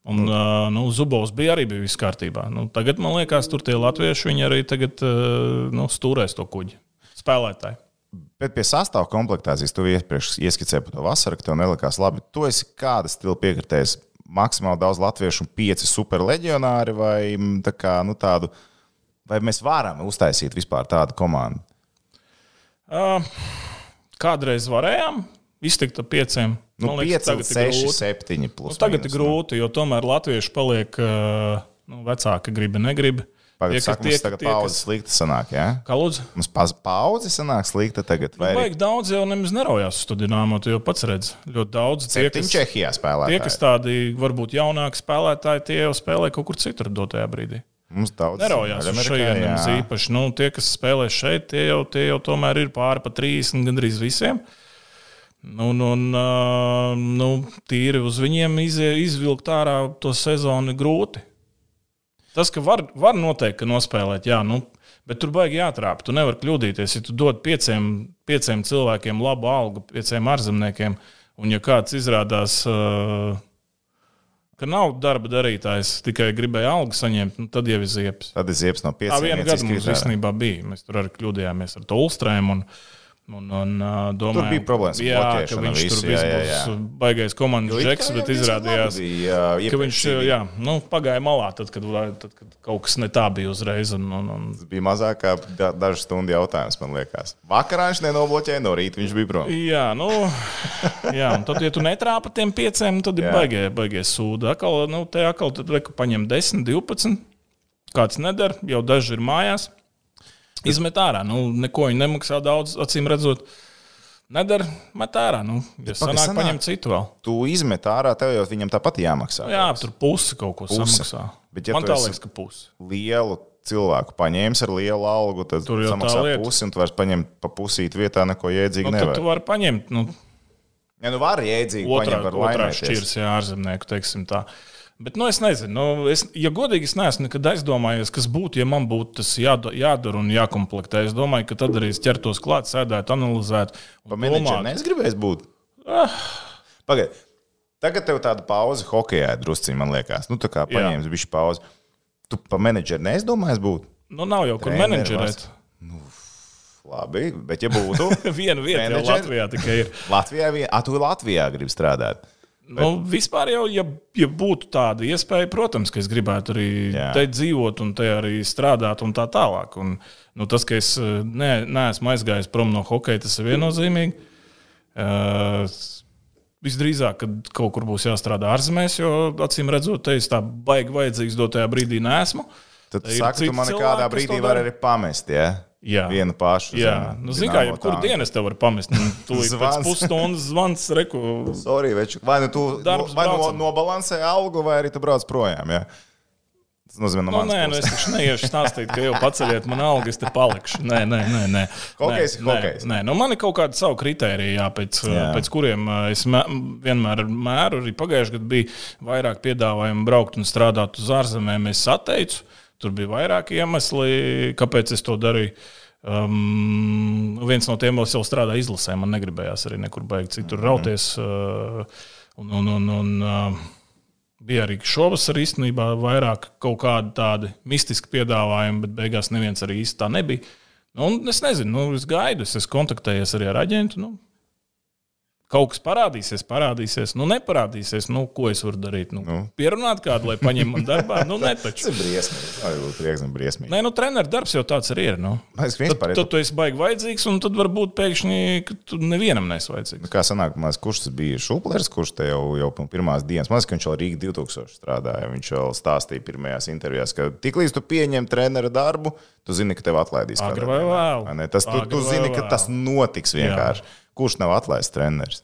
Un, uh, nu, Zubovs bija arī bija viss kārtībā. Nu, tagad, man liekas, tur tie latvieši viņi arī tagad, uh, nu, stūrēs to kuģi. Spēlētāji. Bet pie sastāvā komplektācijas tu iepriekš ieskicēji par to vasaru, ka tev nelikās labi. Tu esi kāda stila piekritējis? Maksimāli daudz latviešu un pieci superleģionāri vai mm, tā kā, nu, tādu. Vai mēs varam uztaisīt vispār tādu komandu? Uh, kādreiz varējām iztikt ar pieciem. Nu, Man liekas, 5, tagad ir 6, grūti. 7. Nu, Plus, tagad mīnus, ir grūti, jo tomēr latvieši paliek uh, nu, vecāki, grib, negrib. Pagaid, Tie, saka, mums tagad tie, pauze kas- slikta sanāk, jā? Kā lūdzu? Mums pauze sanāk slikta tagad. Vai Nu, arī daudz jau nemaz neraujās uz to dīnāmo. Tu jau pats redzi, ļoti daudz. Tie, kas, Čehijā spēlē? tie, kas tādi varbūt jaunāki spēlētāji, tie jau spēlē kaut kur citur dotajā brīdī. Mums daudz Neraujās uz šejienes īpaši. Nu, tie, kas spēlē šeit, tie jau, tie jau tomēr ir pāri pa 30, gandrīz visiem. Nu, un, un, uh, nu, tīri uz viņiem izvilkt ārā to sezonu grūti. Tas, ka var, var noteikti ka nospēlēt, jā, nu, bet tur baigi jātrāp. Tu nevari kļūdīties. Ja tu dod pieciem, pieciem cilvēkiem labu algu, pieciem ārzemniekiem, un ja kāds izrādās, uh, ka nav darba darītājs, tikai gribēja algu saņemt, nu, tad jau ir ziepes. Tad ir ziepes no Tā pieciem. viena viens gada mums īstenībā bija. Mēs tur arī kļūdījāmies ar to ulstrēm. Un, Un, un, uh, domājam, bija problēmas jā, ka viņš visu, tur būs jā. baigais komandas kā bet izrādījās, bija, jā, ka viņš iepriekš jā, nu, pagāja malā, tad kad, tad, kad kaut kas ne tā bija uzreiz. Un, un, un, Tas bija mazāk kā da- dažu stundu jautājums, man liekas. Vakarā viņš nenobloķēja, no rīta viņš bija prom. Jā, nu, jā, un tad, ja tu netrāpi tiem pieciem, tad ir Jā. baigie, baigie sūdi. Akal, nu, te atkal reku paņem 10, 12. Kāds nedara, jau daži ir mājās. Izmet ārā. Nu, neko viņi nemaksā daudz, acīm redzot. Nedara, met ārā. Nu, ja sanāk, sanāk. paņem citu vēl. Tu izmet ārā, tev jau viņam tāpat jāmaksā. Jā, tur pusi kaut ko Puse. samaksā. Bet ja Man tā liekas, ka pusi. Lielu cilvēku paņēmis ar lielu algu, tad Tur jau samaksā pusi, un tu vairs paņemt pa pusīt vietā neko jēdzīgu Nu, nevar. tu vari paņemt nu, Ja nu var jēdzīgi otrā, paņemt, var otrā šķirs, jā, ārzemnieku, teiksim tā. Bet, nu, es nezinu, nu, es, ja godīgi, es neesmu nekad aizdomājies, kas būtu, ja man būtu tas jāda, jādara un jākomplektē. Es domāju, ka tad arī es ķertos klāt, sēdētu, analizētu. Pa un menedžeru domātu. negribēs būt. Pagaid. Tagad tev tāda pauze hokeja drusciņā, man liekas. Nu, tā kā paņēmis bišķi pauzi. Tu pa menedžeru neizdomājies būt. Nu, nav jau kur Treneri menedžerēt. Labi, bet ja būtu jau Menedžeri? Latvijā tikai ir. Latvijā, vien- ah, tu Latvijā gribi strādāt. Nu, vispār jau, ja, ja būtu tāda iespēja, protams, ka es gribētu arī Jā. te dzīvot un te arī strādāt un tā tālāk. Un, nu, tas, ka es eh, ne, neesmu aizgājis prom no hokeja, tas ir viennozīmīgi. Uh, Visdrīzāk, kad kaut kur būs jāstrādā ārzemēs, jo acīm redzot, te es tā baigi vajadzīgs dotajā brīdī nesmu. Tad mani cilvēki, kādā brīdī dara. arī pamest. Ja? Jā. Vienu pašu. Jā, zem nu, zini, kā jebkuru tanku. dienu es te varu pamest. Nu, Tūlīt pēc pusstundas zvans, reku. Sorry, veču. vai nu tu Darbs vai no, braucam. nobalansē algu, vai arī tu brauc projām. Ja? Tas nozīmē, no Nu, nē, nu, es puses. taču neiešu stāstīt, ka jau paceļiet man algu, es te palikšu. Nē, nē, nē. nē. Ir Nē, hokejs. Nē, nu, man ir kaut kāda savu kritēriju, jā, pēc, Jā. jā. pēc kuriem es mē, vienmēr mēru. Arī pagājušajā gadā bija vairāk piedāvājumu braukt un strādāt uz ārzemēm. Es atteicu, tur bija vairāki iemesli, kāpēc es to darīju. Um, viens no tiem vēl strādā izlasē. Man negribējās arī nekur beigt citur rauties. Uh, un, un, un, un, uh, Bija arī šovasar īstenībā vairāk kaut kādi tādi mistiski piedāvājumi, bet beigās neviens arī īsti tā nebija. Nu, es nezinu, nu, es gaidu, es esmu kontaktējies arī ar aģentu. Nu, kaut kas parādīsies, parādīsies, nu neparādīsies. Nu, ko es varu darīt? Nu, Nu. nu. Pierunāt kādu, lai paņem man darbā. Nu, ne Tas taču. ir briesmīgi. Tā ir prieks un briesmīgi. Nē, nu, treneru darbs jau tāds arī ir. Nu. Es Tad, vispār tad tu esi baigi vajadzīgs, un tad varbūt pēkšņi tu nevienam nesi vajadzīgs. Kā sanāk, liekas, kurš tas bija Šuplers, kurš te jau, jau pirmās dienas, man liekas, ka viņš jau Rīgā 2000 strādāja. Viņš vēl stāstīja pirmajās intervijās, ka tiklīdz tu pieņem treneru darbu, tu zini, ka tev atlaidīs. Agri vai ne? Tas, tu, tu zini, ka tas notiks vienkārši. Kurš nav atlaists treneris?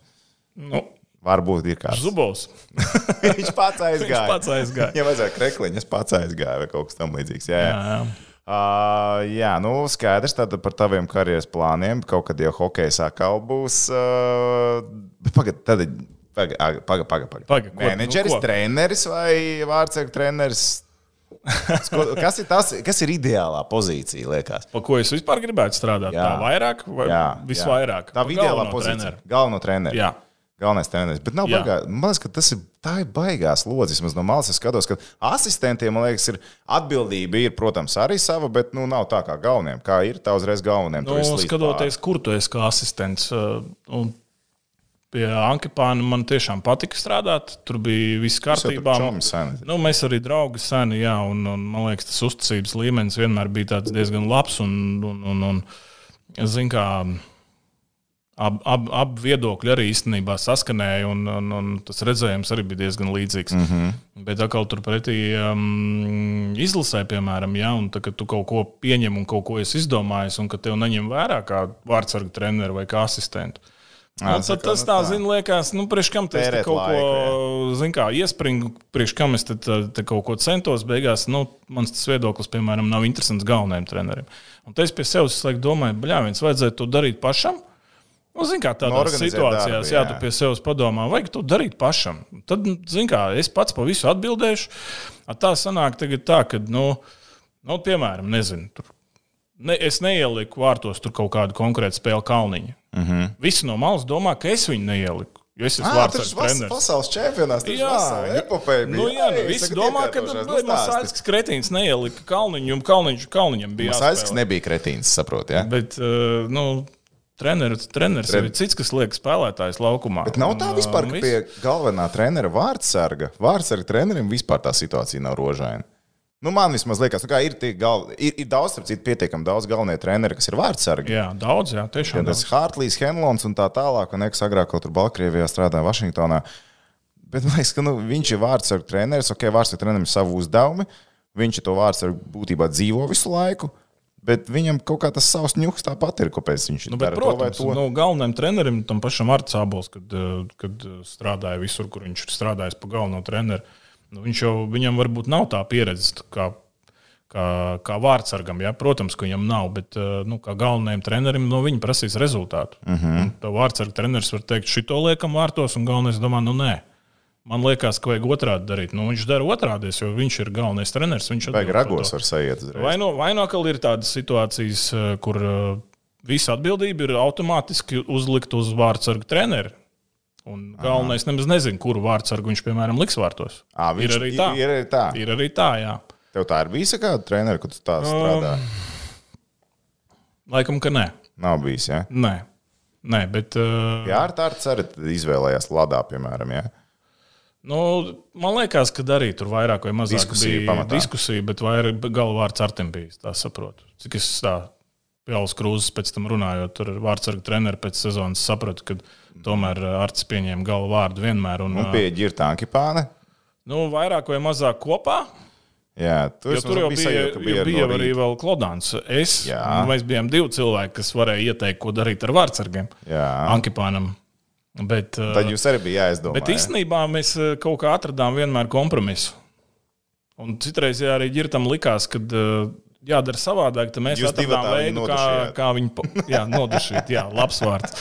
Nu, Varbūt ir kāds. Zubovs. Viņš pats aizgāja. Viņš pats aizgāja. Viņam vajadzēja krekliņu, es pats aizgāju vai kaut kas tamlīdzīgs. Jā, jā. Jā, jā. Uh, jā, nu skaidrs tad par taviem karjeras plāniem. Kaut kad jau hokeja atkal būs. Uh, bet pagad, tad Pagaid, pagaid, pagaid. Paga, ko- Menedžeris, nu, ko? treneris vai vārdsargu treneris? Kas ir, tas, kas ir ideālā pozīcija, liekas? Pa ko es vispār gribētu strādāt? Jā. Tā vairāk vai Jā, visvairāk? Tā Pa ir ideālā pozīcija. treneru. Galveno treneru. Jā. Galvenais treneris. Bet nav Jā. baigā. Man liekas, ka tas ir, tā ir baigās. Vismaz No malas es skatos, ka asistentiem, man liekas, ir atbildība, ir, protams, arī sava, bet nu, nav tā kā galvenajiem. Kā ir tā uzreiz galvenajiem? Nu, skatoties, kur tu esi kā asistents. uh, un Pie Ankepāna man tiešām patika strādāt. Tur bija viss kārtībā. Nu, mēs arī draugi seni, jā, un, un man liekas, tas uzticības līmenis vienmēr bija diezgan labs. Un, un, un, un, zin, kā, ab, ab, ab viedokļi arī īstenībā saskanēja, un, un, un tas redzējums arī bija diezgan līdzīgs. Mm. -hmm. Bet atkal turpretī um, izlasē, piemēram, ja, tā, tu kaut ko pieņem un kaut ko esi izdomājis, un ka tev neņem vērā kā vārdsargu treneru vai kā asistentu. Ā, Nu, tad tas nu tā, tā. zina, liekas, nu, priekš kam tas kaut laiku, ko, zina, kā iespringu, priekš kam es te, te, te kaut ko centos. Beigās, nu, mans tas viedoklis, piemēram, nav interesants galvenajam trenerim. Un te es pie sevis laiku domāju, bļā, viens vajadzētu to darīt pašam. Nu, zin, kā Nu, tādās organizēt situācijās, darbu, jā, jā. tu pie sevis padomā, vajag to darīt pašam. Tad, zin, kā, es pats pa visu atbildēšu. A Tā sanāk tagad tā, ka, nu, nu piemēram, nezinu, tur ne, es neieliku vārtos tur kaut kādu konkrētu spēli kalniņu. Uh Mhm. -huh. Visi no malas domā, ka es viņu neieliku. Jo es esmu tas ir treneris. pasaules čempionāts. Tas Jā, epopeja. nu, bija. jā, nu, visi domā, ka iekārtošās. Nu, stāsti. Masāļskis kretīns neielika kalniņu, un kalniņš, kalniņam bija Masāļskis nebija kretīns, saproti. Ja? Bet, uh, nu, treneris, treneris Tren- ir cits, kas liek spēlētājs laukumā. Bet nav tā Un, vispār, uh, ka viss. pie galvenā trenera vārdsarga, vārdsarga trenerim vispār tā situācija nav rožaina. Nu, man vismaz liekas, nu, ka ir, gal... ir, ir daudz, starp citu, pietiekami daudz galvenie treneri, kas ir vārdsargi. Jā, daudz, jā, tiešām. Tas Hartlīs, Henlons un tā tālāk, un eks agrāk kaut kur Baltkrievijā strādāja Vašingtonā. Bet man liekas, ka nu, viņš ir vārdsargu treneris, ok, vārdsargu trenerim ir savu uzdevumu. Viņš to vārdsargu būtībā dzīvo visu laiku. Bet viņam kaut kā tas savs ņūks tāpat ir, kāpēc viņš Nu, bet, to protams, to. nu, galvenajam trenerim, tam pašam Arcābols, kad, eh, kad eh, strādāja visur, kur viņš ir strādājis pa galveno treneru, nu, viņš jau, viņam varbūt nav tā pieredze kā, kā, kā vārdsargam. Ja? Protams, ka viņam nav, bet eh, nu, kā galvenajam trenerim no viņa prasīs rezultātu. Uh. -huh. Tā vārdsarga treneris var teikt, šito liekam vārtos, un galvenais domā, nu nē. Man liekas, ka vajag otrādi darīt. Nu, viņš dara otrādi, jo viņš ir galvenais treneris. Viņš par ragos sajiet uzreiz. Vai no, vai no atkal ir tādas situācijas, eh, kur eh, visa atbildība ir automātiski uzlikta uz vārdsargu treneru? Un galvenais nemaz nezina, kuru vārdsargu viņš, piemēram, liks vārtos. Ā, viņš, ir arī tā. Ir, arī tā. Ir arī tā, jā. Tev tā ir bijusi kāda trenera, kur tu tā strādā? Laikam, ka nē. Nav bijis. Ja? Nē, nē bet. Uh, Jā, ar tādu ceru izvēlējās Ladā, piemēram. Ja? nu, man liekas, ka arī tur vairāk vai mazāk Diskusija bija pamatā. diskusija, bet vairāk galvārds ar tiem bija. Tā saprotu. Cik es tā Pēlis Krūzes pēc tam runājot ar vārdsargu treneru pēc sezonas, sapratu, ka tomēr Arts pieņēma galvu vārdu vienmēr. Un, Un pie ģirta Ankipāne. nu, vairāk vai mazāk kopā. Jā, tur, tur jau bija, sajūta, ka bija, bija arī vēl Klodāns. Es, Jā. un mēs bijām divi cilvēki, kas varēja ieteikt, ko darīt ar vārdsargiem. Jā. Ankipānam. Bet, Tad jūs arī bijāt jāizdomā. Bet īstenībā mēs kaut kā atradām vienmēr kompromisu. Un citreiz arī ģirtam likās, ka uh, jādara savādāk, tad mēs Jūs atradām veidu, kā, kā viņu jā, nodušīt. Jā, labs vārds.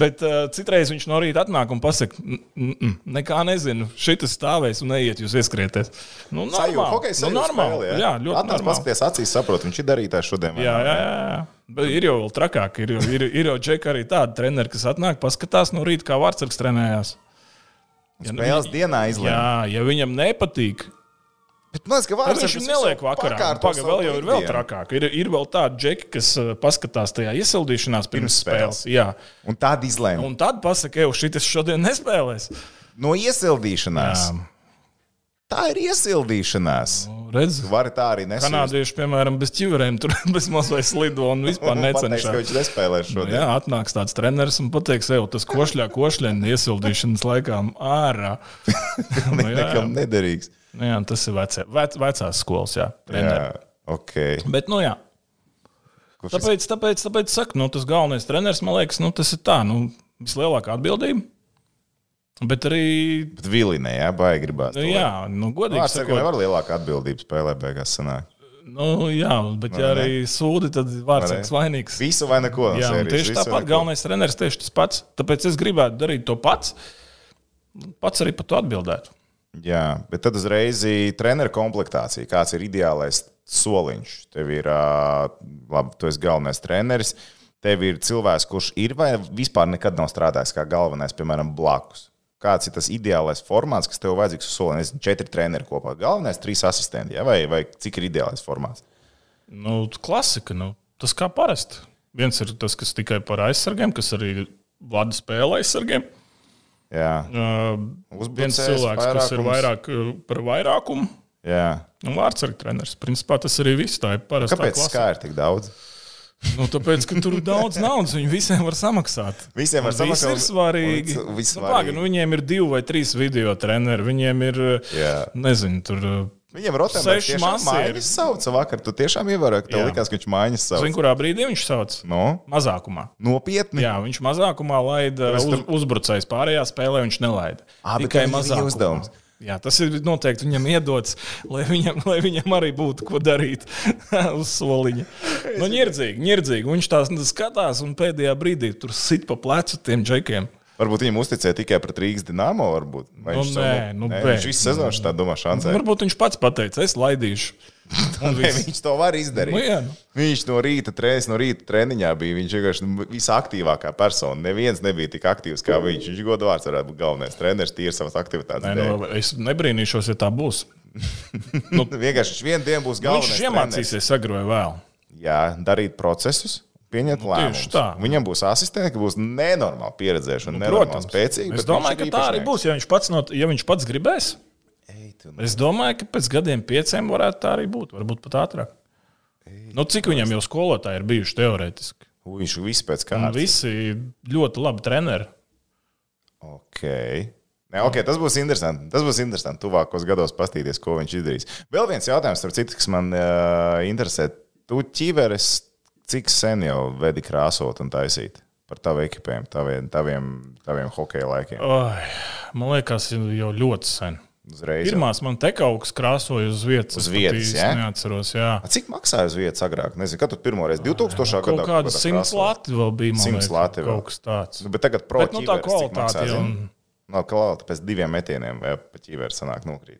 Bet uh, citreiz viņš no rīta atnāk un pasaka, "N- n- n- nekā nezinu, šis stāvēs un neiet, jūs ieskrieties. Nu, normāli. hokejs nu, normāli. spēle, Jā, ļoti Atnāc normāli. paskaties acīs, saprot, viņš ir darītājs šodien. Jā, jā, jā. jā. Bet ir jau vēl trakāk. Ir, jau- ir, ir jau džeki arī tādi treneri, kas atnāk, paskatās no rīta, kā vārdsargs trenējās. Ja, nu, Spēles dienā izlēma. Jā, ja viņam nepatīk, Bet man liekas, ka tad vārds viņš neliek vakarā. Pagaidām, vēl jau ir vēl trakāk. Ir, ir vēl tādi džeki, kas uh, paskatās tajā iesildīšanās pirms, Pirms spēles. spēles. Un tāda izlēma. Un tad pasakā, ej, šis šodien nespēlēs. No iesildīšanās. Jā. Tā ir iesildīšanās. Nu, Redz, Vari tā arī nesīt. kanādieši, piemēram, bez ķiverēm, tur bez mazliet slido un vispār necenšas. viņš nespēlēs Nu, šodien. jā, atnāks tāds treneris un pateiks, ej, tas košļā, košļā, iesildīšanas laikā ārā. nu. Nekam nederīgs. Nu, jā, tas ir vecē, vec, vecās skolas, jā. treneri. Jā, ok. Bet, nu, jā. Kurš Tāpēc, tāpēc, tāpēc saku, nu, tas galvenais treneris, man liekas, nu, tas ir tā, nu, vislielākā atbildība. Bet arī, Bet Vilinē, jā, baigi gribās. nu, jā, nu, godīgi saka, sakot, nevar lielāku atbildību spēlē beigās sanāk. nu, jā, bet ja Vai ne? arī sūdi, tad vārdsargs vainīgs. Visu vai neko. Jā, sērijas, tieši tāpat galvenais treneris tieši tas pats. Tāpēc es gribētu darīt to pats. pats arī par to atbildētu. Jā, bet tad uzreiz treneru komplektācija. Kāds ir ideālais soliņš? Tev ir, labi, tu esi galvenais treneris. Tev ir cilvēks, kurš ir vai vispār nekad nav strādājis kā galvenais, piemēram, blakus. Kāds ir tas ideālais formāts, kas tev vajadzīgs uz soliņa? Nezinu, četri treneri kopā. Galvenais, trīs asistenti, ja? vai, vai cik ir ideālais formāts? Nu, klasika, nu, tas kā parasti. Viens ir tas, kas tikai par aizsargiem, kas arī vada spēli aizsargiem. Uh, viens cilvēks, kas ir vairākums. vairāk par vairākumu, jā. un vārdsargu treneris. Principā tas arī viss. Tā ir parasta Kāpēc kā ir tik daudz? Nu, tāpēc, ka tur ir daudz naudas, viņi visiem var samaksāt. Visiem var Un samaksāt, ir svarīgi. Nu, svarīgi. paga, nu, viņiem ir divi vai trīs video treneri. Viņiem ir, Jā. nezinu, tur. Viņam tiešām masieri. mājas sauca vakar. Tu tiešām ievēroji, ka tev Jā. likās, ka viņš mājas Zini, sauc. kurā brīdī viņš sauc? No, Mazākumā. nopietni. Jā, viņš mazākumā laida uz, tam- uzbrucējs. Pārējā spēlē viņš nelaida. Ā, bet Tikai ir mazākumā. uzdevums. Jā, tas ir noteikti viņam iedots, lai viņam, lai viņam arī būtu ko darīt uz soliņa. Nu, ņirdzīgi, ņirdzīgi. Viņš tās skatās un pēdējā brīdī tur sit pa plecu tiem džekiem. Varbūt viņam uzticēja tikai pret Rīgas dīnāmo. Nu, viņš nē, nu, nē, bet- viņš visu sezonu tā domā šancē. Varbūt viņš pats pateica, es laidīšu. Nē, viņš to var izdarīt. Nu, jā, nu. Viņš no rīta treniņā, no rīta treniņā bija. Viņš vienkārši nu, visaktīvākā persona. Neviens nebija tik aktīvs kā viņš. Viņš godu vārds varētu būt galvenais treneris, tīri savas aktivitātes. Nē, nu, es nebrīnīšos, ja tā būs. Nu, vienkārši viņš vienu dienu būs Nu, galvenais. viņš iemācīsies agro vai vēl. Jā, darīt procesus. Pieņemt Nu, lēmumus. Viņam būs asistenti, kas būs nenormāli pieredzējuši un nu, nenormāli spēcīgi. Es domāju, ka tā arī būs. Ja viņš pats, no, ja viņš pats gribēs, Ei, es domāju, ka pēc gadiem pieciem varētu tā arī būt. Varbūt pat ātrāk. Nu, cik viņam jau skolotāji ir bijuši teorētiski? Viņš viss pēc kārtas. visi ļoti labi treneri. Ok. Nē, okay, tas būs interesanti. Tas būs interesanti. Tuvākos gados paskatīties, ko viņš izdarīs. Vēl viens jautājums, citu, kas man uh, interesē. Tu ķīveres, cik sen jau vedi krāsot un taisīt par tavu ekipējumu, taviem, taviem, taviem hokeja laikiem? Oi, man liekas, jau ļoti sen. Uzreiz. jau. Pirmās man te kaut kas krāsoja uz vietas. Uz pat vietas, ja? Neatceros, jā. A, Cik maksāja uz vietas agrāk? Nezinu, kad tu pirmo reizi 2000. Kaut gadā kāda kādā simts krāsot? lati vēl bija. man 100 liekas, lati vēl. Kaut kas tāds. Nu, bet tagad pro Bet, nu, tā maksā, kvalitāte jau. zini? Nav klāta pēc diviem metieniem, vai pa ķīveri sanāk nokrīt.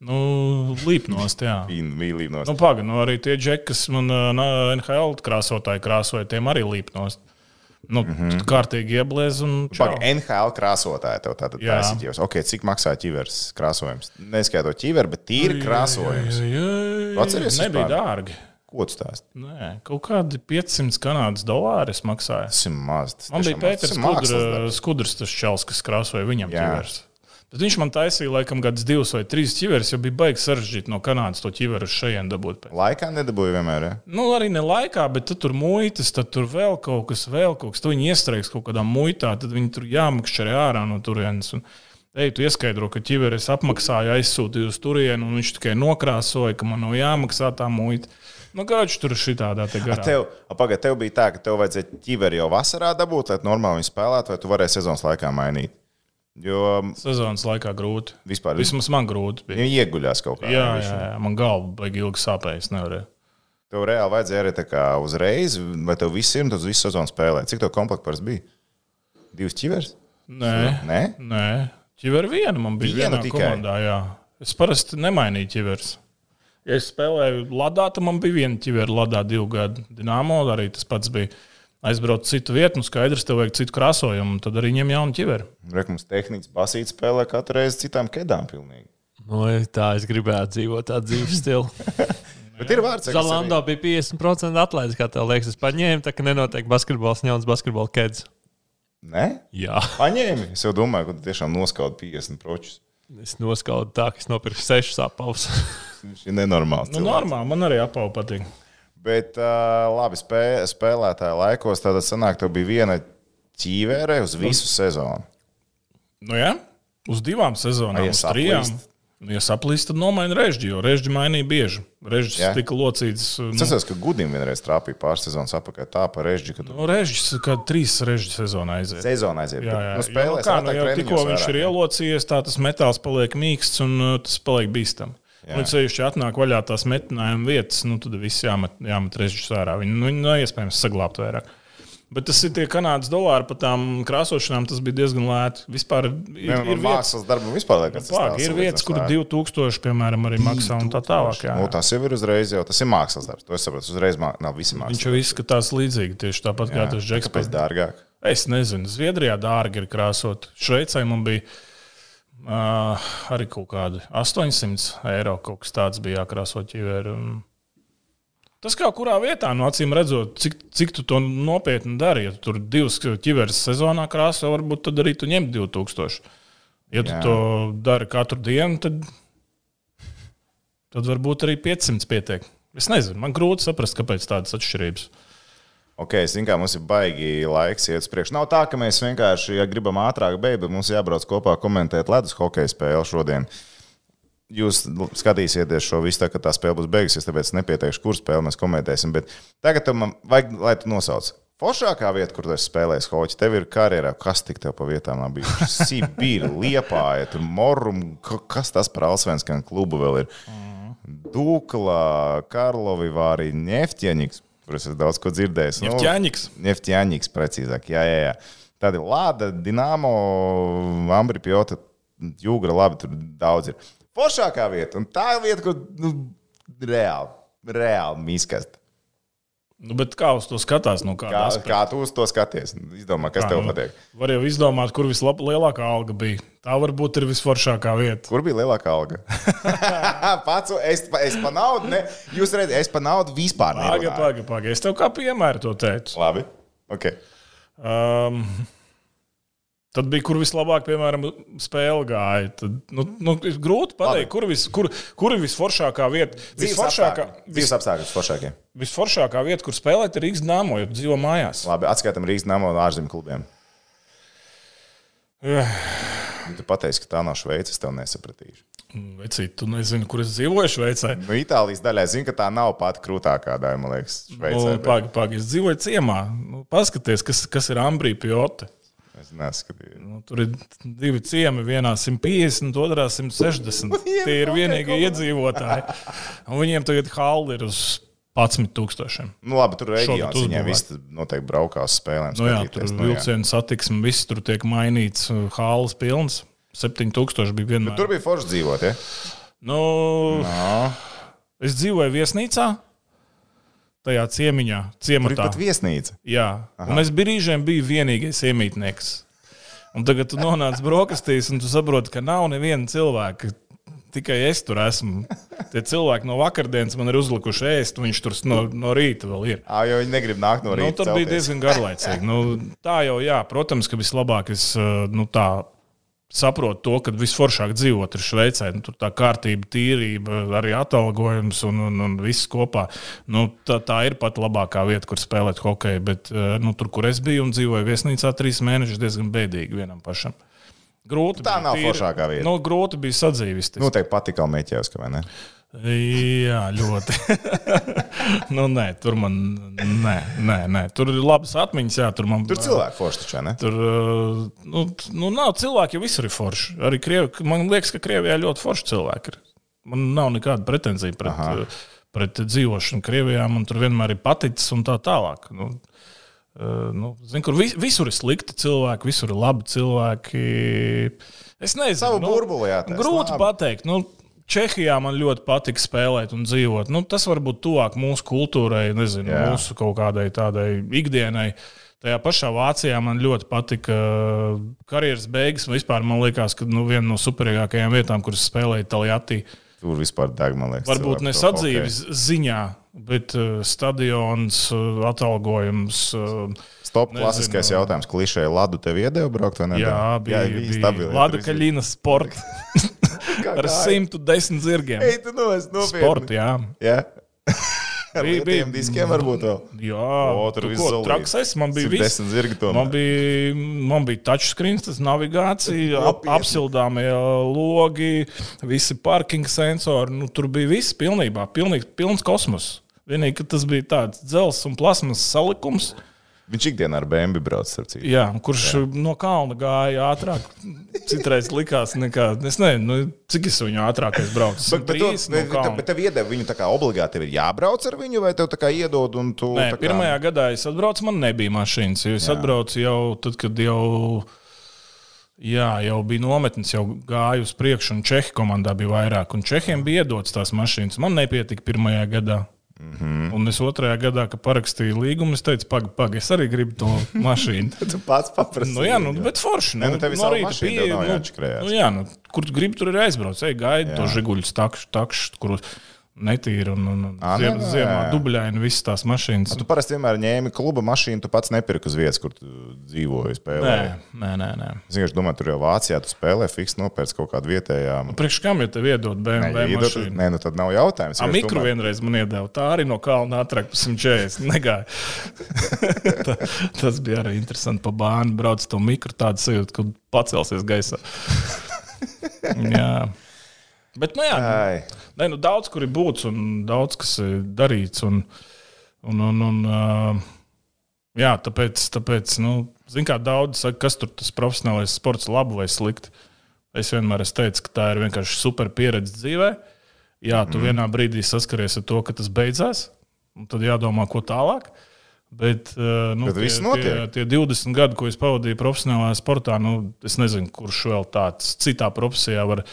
Nu, līpnost, jā. No Nu, Pagaidām, nu, arī tie džeki, kas man na, NHL krāsotāji krāsoja, tiem arī līpnost. Nu, mm -hmm. Kārtīgi ieblēz un čau. Pagaid, NHL krāsotāji tev tātad taisīt jau. Okay, cik maksā ķīveres krāsojums? Neskaitot ķīveri, bet tīri krāsojums. Atceries nebija vispār? dārgi. Ko tu stāsti? Nē, kaut kādi 500 kanādas dolāri es maksāju. Tas ir maz. Man bija Pēters darbs. Skudrs, tas čels, kas krāsoja viņam Jā. Bet viņš man taisīja, laikam, gadus divus vai trīs ķiveres, jo bija baigi sarežģīti no Kanādas to ķiveru šejienes dabūt. Laikā nedabūju vienmēr. Ja? Nu, arī ne laikā, bet tad tur muitas, tad tur vēl kaut kas, vēl kaut kas. Tu viņi iestrēgs kaut kādā muitā, tad viņi tur jāmakšķerē ārā no turienes. Un, Ej, tu ieskaidro, ka ķiveres apmaksāja, aizsūtīja uz turieni, un viņš tikai nokrāsoja, ka man nav jāmaksā tā muita. Nu, kāds tur šitādā te A, garā. Tev, bija tā, ka tev vajadzēja ķīveri jau vasarā dabūt, lai tu normāli spēlētu, vai tu varēji sezonas laikā mainīt. Jo Sezonas laikā grūti. vispār Vismaz man grūti bija. viņi ieguļās kaut kā. Jā, jā, jā, man galva baigi ilgi sāpēja. Es nevarēju. Tev reāli vajadzēja arī tā kā uzreiz, vai tev tu uz visu sezonu spēlē. Cik tev komplekts bija? Divas ķīveres? Nē, Nē? nē. ķiver viena man bija Viena vienā tikai? komandā. Jā. Es parasti nemainīju ķivers. Ja es spēlēju Ladā, tad man bija viena ķivera Ladā divu gadu. Dināmo arī tas pats bija. Aizbraukt citu vietu, nu skaidrs, tev vajag citu krāsojumu, un tad arī ņem jaunu ķiveru. Rekums tehnikas basīts spēlē katru reizi citām kedām pilnīgi. Nu, tā es gribētu dzīvot tādu dzīves stilu. Bet ir vārds, kas Zalando bija 50% atlaides, kā tev liekas. Es paņēmu, tā ka nenotiek basketbols, ņemts basketbola kēdes. Nē, Jā, paņēmi. Es jau domāju, ka tu tiešām noskaudi 50 pročus. es noskaudu tā, ka es nopirku sešus apavus. Viņš ir nenormāls. Nu, cilvēks. normāli, man arī apauga patīk. Bet, uh, labi, spē, spēlētāja laikos tad sanāk, tev bija viena ķīvere uz visu sezonu. Nu, jā, uz divām sezonām, ja uz trijām. Nu, Ja saplīst, tad nomaina režģi, jo režģi mainīja bieži. Režģis Jā. tika locīts. Nu, Es atceros, ka Gudim vienreiz trāpīja pāris sezonas apakaļ tā par režģi, ka tu nu, režģis kā trīs režģi sezonā aiziet. sezonā aiziet. Jā, jā. Nu, spēlēs nu, kā, nu, jau tikko viņš ir jā. ielocījies, tā tas metāls paliek mīksts un tas paliek bīstams. Jā. Un ceļš atnāk vaļā tās metinājuma vietas, nu, tad viss jāmet, jāmet režģis ārā. Viņu nu, nav iespējams saglabāt vairāk. Bet tas ir tie kanādas dolāri par tām krāsošanām. Tas bija diezgan lēti. Vispār ir, Vienam ir vietas, mākslas darbam vispār liekas, tās ir vietas, kur salīdzinās 2000, piemēram, arī maksā un tā tālāk. Jā. Nu, tas jau ir uzreiz, jau tas ir mākslas darbs. To es saprotu. Uzreiz mā... nav visi Viņš mākslinieki. jau izskatās līdzīgi, tieši tāpat kā tas džeks. Kāpēc dārgāk? Es nezinu, Zviedrijā dārgi ir krāsot. Šveicē man bija uh, arī kaut kādi 800 eiro. Kaut kas tāds bija jākrāso ķiveri. Un Tas kā kurā vietā, no acīm redzot, cik, cik tu to nopietni dari. Ja tu tur divas ķiveres sezonā krāso, varbūt tad arī tu ņem 2000. Ja tu Jā. To dari katru dienu, tad, tad varbūt arī 500 pietiek. Es nezinu, man grūti saprast, kāpēc tādas atšķirības. Ok, es kā mums ir baigi laiks iet uz priekšu. Nav tā, ka mēs vienkārši, ja gribam ātrāk beigt, bet mums jābrauc kopā komentēt ledus hokeja spēli šodien. Jūs skatīsieties šo visu, tā, kad tā spēle būs beigusies, tāpēc nepieteikšu, kur spēli mēs komentēsim. Bet tagad man vajag, lai tu nosauc. Foršākā vieta, kur tu esi spēlējis hoci, tev ir karjerā. Kas tik tev pa vietām nav bijis? Sibīra, Liepāja, tur Morum, ka- kas tas par Alsvenskan klubu vēl ir? Dukla, Karlovi, Vārī, Neftjeņiks, kurus es daudz ko dzirdēju. Ņefķēņiks. Neftjaņiks, precīzāk. Jā, jā, jā. Tad ir Lāda, Dienāmo, Ambri, Pjota, Jūgra, labi, tur daudz ir. Foršākā vieta, un tā vieta, kur nu, reāli, reāli miskast. Nu, bet kā uz to skatās? No Kā, kāda aspekta? kā tu uz to skaties? Izdomā, kas Kā, tev nu, patīk. Var jau izdomāt, kur vislielākā alga bija. Tā varbūt ir visforšākā vieta. Kur bija lielākā alga? Pats, es, es pa naudu, ne, jūs redzat, es pa naudu vispār Pagaid, nerunāju. pagaid, pagaid. Es tev kā piemēru to teicu. Labi, ok. Um, tad bija, kur vislabāk, piemēram, spēle gāja. Tad, nu, nu, ir grūti pateikt, kur, vis, kur, kur ir visforšākā vieta. Visforšākā, vis, foršākie. visforšākā vieta, kur spēlēt, ir Rīgas dāmo, jo dzīvo mājās. Labi, atskaitam Rīgas namo no ārzemju klubiem. Ja tu pateiksi, ka tā nav Šveice, es tev nesapratīšu. Vecīt, tu nezini, kur es dzīvoju Šveicē. Nu, Itālijas daļā zinu, ka tā nav pati krūtākā daļa, man liekas, Šveicē. Nu, bet Pagaid, pagaid, es dzīvoju ciemā. Nu, paskaties, kas, kas ir Ambrija Pjote. Es neskatījos. Nu, tur ir divi ciemi, vienā 150, otrā 160. Tie ir vienīgie iedzīvotāji. Un viņiem tagad halli ir uz 11,000. Nu, labi, tur reģions. Viņiem viss noteikti braukās spēlēm. Nu, jā, tur Nu, vilcienu satiksme, viss tur tiek mainīts, hāls pilns. 7000 bija vienmēr. Tur bija forši dzīvot. Ja? Nu, es dzīvoju viesnīcā, tajā ciemiņā, Tur ciematā. pat viesnīca. Jā, un es brīžiem biju vienīgais iemītnieks. Un tagad tu nonāc brokastīs, un tu saproti, ka nav neviena cilvēka. Tikai es tur esmu. Tie cilvēki no vakardienas man ir uzlikuši ēst, un viņš tur no, no rīta vēl ir. Ah, jo viņi negrib nākt no Nu, rīta. tur bija diezgan garlaicīgi. Nu, tā jau, jā, protams, ka vislabāk es nu, tā saprotu to, ka visforšāk dzīvot ir Šveicē. Nu, tur tā kārtība, tīrība, arī atalgojums un, un, un viss kopā. Nu, tā, tā ir pat labākā vieta, kur spēlēt hokeju. Bet uh, nu, tur, kur es biju un dzīvoju viesnīcā trīs mēnešus, diezgan bēdīgi vienam pašam. Grūti Tā bija nav foršākā vieta. Nu, grūti bija sadzīvisties. Noteikti patika Meķevs, vai ne? Jā, ļoti. nu, nē, tur man nē, nē, nē. Tur ir labas atmiņas. Jā, tur man Tur cilvēki forši taču, ne? Tur uh, nu, nu, nav cilvēki, jo visur ir forši. Arī Krievi, man liekas, ka Krievijā ļoti forši cilvēki ir. Man nav nekāda pretenzija pret, Aha. uh, pret dzīvošanu Krievijā. Man tur vienmēr ir paticis un tā tālāk. Nu, uh, nu, zin, kur vis, visur ir slikti cilvēki, visur ir labi cilvēki. Es nezinu, Savu nu, burbuli jātaisa, Grūti pateikt. Nu, Čehijā man ļoti patīk spēlēt un dzīvot. Nu, tas varbūt tuvāk mūsu kultūrai, nezinu, Jā. mūsu kaut kādai tādai ikdienai. Tajā pašā Vācijā man ļoti patika uh, karjeras beigas. Vispār man liekas, ka nu, viena no superīgākajām vietām, kuras spēlēja Taljatī, Tur vispār deg, man liekas. varbūt ne sadzīves ziņā, bet uh, stadions, uh, atalgojums. Uh. Stop, Nezinu. klasiskais jautājums. Klišē Ladu tev iedeva braukt vai ne? jā, bija, bija, bija Lada Kaļina sports ar 110 zirgiem. Ej, tu no es nopietni. Sports, jā. Jā. Ar Bija- bija- diskiem varbūt vēl. Jā, O, tur ko, zolīts. traks es, man bija viss. 110 zirgi tomēr. Man bija, man bija touchscreen, tas navigācija, ap, apsildāmie logi, visi parking sensori. Nu, tur bija viss pilnībā, pilnīgi, pilns kosmos. Vienīgi, ka tas bija tāds dzelzs un plasmas salikums. Viņš ikdienā ar BMW brauc, starp citu. Jā, kurš Jā. no kalna gāja ātrāk. Citreiz likās, nekā, es nezinu, nu, cik es viņu ātrākais braucu. Bet, bet, tu, no bet, bet tev iedeva viņu tā kā obligāti, tev ir jābrauc ar viņu, vai tev tā kā iedod un tu. Nē, tā kā... pirmajā gadā es atbraucu, man nebija mašīnas. jo Es Jā. atbraucu jau tad, kad jau. Jā, jau bija nometnis, jau gāju uz priekšu, un Čehijas komandā bija vairāk. Un Čehiem bija iedotas tās mašīnas. Man nepietika pirmajā gadā. Mm -hmm. Un es otrajā gadā, kad parakstīju līgumu, es teicu, pagaidi, pagaidi, es arī gribu to mašīnu. tu pats paprasti. nu, jā, nu, bet forši. Ne, nu, tev no rīta pieeja, nu. Nu, jā, nu, kur tu gribi, tur ir aizbraucis. Ej, gaidi to žiguļus, takšu, takšu, kurus netīri un, un, un nē, ziem, nē, ziemā jā, jā. dubļaini visas tās mašīnas. Tu parasti vienmēr ņēmi kluba mašīnu, tu pats nepirki uz vietas, kur dzīvoji. Spēlē. Nē, nē, nē. Es vienkārši domāju, tur jau Vācijā tu spēlē, fiks nopērts kaut kādu vietējo. Priekš kam ja tev iedod BMW Nē, mašīnu? nē, nu tad nav jautājums. A, mikro domāju- vienreiz man iedeva. Tā arī no kalna par 140. Negāja. Tā, tas bija arī interesanti. Pa bānu brauc to mikro tādu sajūtu, ka pacelsies gaisā. jā. Bet, nu jā. Nē, nu, daudz kur ir būts un daudz kas ir darīts. Un, un, un, un, uh, jā, tāpēc, tāpēc nu, kā daudz saka, kas tur tas profesionālais sports labi vai slikti. Es vienmēr esmu teicis, ka tā ir vienkārši super pieredze dzīvē. Jā, tu mm. vienā brīdī saskaries ar to, ka tas beidzās, un tad jādomā, ko tālāk. Bet, nu, Bet tie, tie, tie 20 gadi, ko es pavadīju profesionālajā sportā, nu, es nezinu, kurš vēl tāds citā profesijā var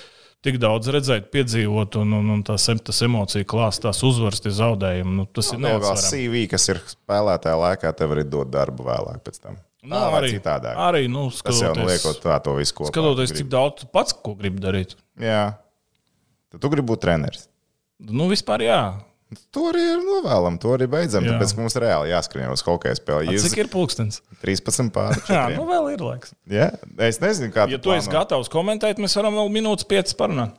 tik daudz redzēt, piedzīvot, un, un, un tās, tas emociju klāsts, tās uzvaras, tie zaudējumi. Nu, tas ir Tev vēl neatsverami. CV, kas ir spēlētāja laikā, tev arī dod darbu vēlāk. pēc tam. Nu, Tā arī, citādāk. arī nu, Tas jau skatoties, liekot tā, to visu kopā. skatoties Grib- cik daudz tu pats ko gribi darīt. Jā. Tad tu gribi būt treneris. Nu, vispār jā. To arī ir novēlam, to arī beidzam. Jā. Tāpēc mums reāli jāskrien uz hokeja spēli. Jūs Cik ir pulkstenis? 13 pār Jā, 4. nu vēl ir laiks. Jā, es nezinu, kā Ja tu esi gatavs komentēt, mēs varam vēl minūtes piecas parunāt.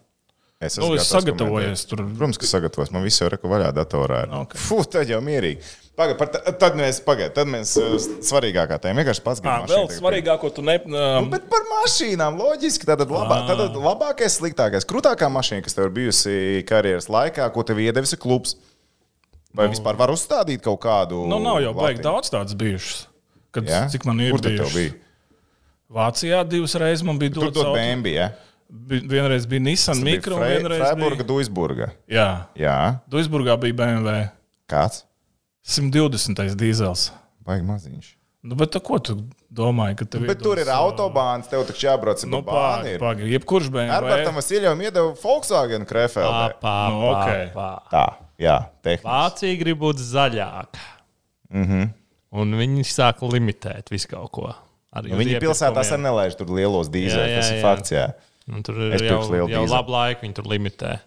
Es Nu, es sagatavojies tur. Protams, ka sagatavos. Man viss jau ir vaļā datorā. ir. Ok. Fū, tad jau mierīgi. Pagaid, par ta- tad mēs, pagaid, tad mēs uh, svarīgākā tēma vienkārši pats À, vēl svarīgāko tu ne. Um, Bet par mašīnām loģiski. Tad, labā, tad labākais, sliktākais, krūtākā mašīna, kas tev ir bijusi karjeras laikā, ko tev iedevis klubs. Vai nu, vispār var uzstādīt kaut kādu? nu, nav jau baigi daudz tādas bijušas. Kad, Ja? Cik man ir bijušas? Vācijā divas reizes man bija dots. auto. BMW. Ja? Vienreiz bija Nissan mikro, un vienreiz Freiburga, bija. Duisburga. Jā, Jā, Duisburgā bija BMW. kāds? 120. dīzels. Baigi maziņš. Nu, bet ko tu domāji? ka tev Bet tur iedos, ir autobāns, tev taču jābrauc Nu, pa bāni. pagaidi, ir. pagaidi. Jebkurš Herbertam BMW. Vasiljevam iedeva Volkswagen Krefeld. Pā, Nu, pā, ok. pā. Tā, jā, tehniski. Vācija grib būt zaļāka. Mm Mhm. -hmm. Un viņi sāk limitēt visu kaut ko. Arī Nu, Viņi pilsētās arī nelaiž tur lielos dīzeļus. jā, Tas ir fakts. Jā. Un tur ir Es jau, jau labu laiku, viņi tur limitē.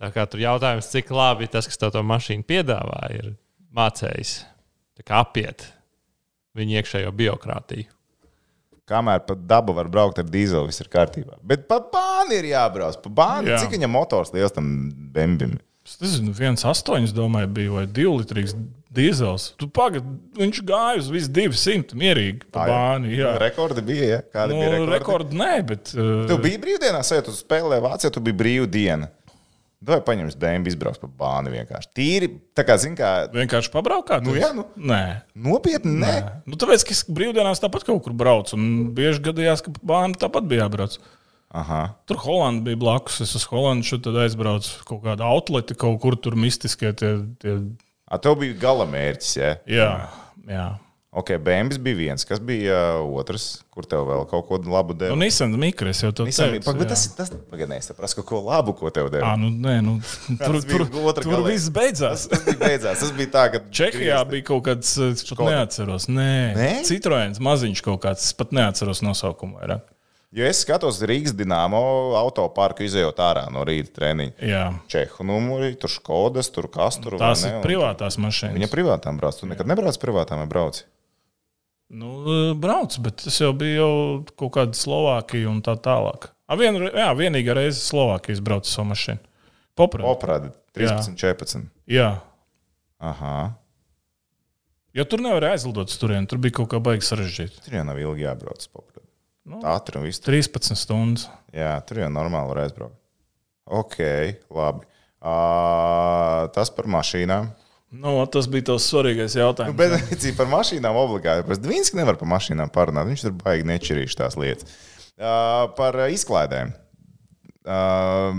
Tā kā tur jautājums, cik labi tas, kas tev to mašīnu piedāvā, ir mācējis tā apiet viņu iekšējo birokrātiju. Kamēr pa dabu var braukt ar dīzeli, viss ir kārtībā. Bet pa bāni ir jābrauc. Pa bāni, Jā. cik viņam motors liels tam bembim? Es nezinu, viens astoņs, domāju, bija vai divi litrīgs dīzels. Tu pagaidi, viņš gāja uz visu 200 mierīgi pa bāni. Jā, Rekordi bija, ja? Kādi nu, bija rekordi? rekordi nē, bet. Uh, Tu biji brīvdienās, ja tu spēlēji Vācijā, tu biji brīvdiena. Vai paņems bēnu, izbrauks pa bāni vienkārši. Tīri, tā kā, zin kā, Vienkārši pabraukāt? Nu jā, nu. Nē. nopietni, nē. Nu, tāpēc, ka es brīvdienās tāpat kaut kur braucu, un bieži gadījās, ka bāni tāpat bija jābrauc. Aha. Tur Holanda bija blakus. Es uz Holandu šeit aizbraucu kaut kādā outleti, kaut kur tur mistiskie tie. tie A, tev bija gala mērķis, ja? jā, jā. Ok, bēnbis bija viens. Kas bija uh, otrs, kur tev vēl kaut ko labu deva? Nu, Nissan Mikros jau to Nissan teicu. Pag, tas ir tas, pagaidām, es saprotu, kaut ko labu, ko tev deva. Ā, nu, nē, nu, tur Tas tur, tur galā. viss beidzās. Tas bija beidzās. Tas bija tā, ka. Čehijā bija kaut kāds, es pat Škoda. neatceros. Nē, Nē? Citroens maziņš kaut kāds, es pat neatceros nosaukumu. Vairāk. Jo es skatos Rīgas dīnāmo autoparku, izējot ārā no rīta treniņa. Jā, Čehu numuri, tur Skodas, tur kas tur tās ne, ir privātās mašīnas. Viņa privātām brauc. Tu nekad nebrauc privātām vai brauc? Nu, brauc, bet tas jau bija jau kaut kāda Slovākija un tā tālāk. A, vien, jā, vienīgā reize Slovākijas braucu savu mašīnu. Poprāt. Oprādi 13, 14. Jā. Aha. Jo tur nevar aizlidot uz turieni. Tur bija kaut kā baigi sarežģīti. Tur jau nav ilgi jābrauc. Oprādi. Nu. Ātri un viss. 13 stundas. Jā, tur jau normāli var aizbraukt. Ok, labi. Uh, tas par mašīnām. Nu, tas bija tas svarīgais jautājums. Bet cik par mašīnām obligāti. Par Dvīnsku nevar par mašīnām parunāt. Viņš tur baigi nečirīši tās lietas. Uh, par uh, izklaidēm. Uh,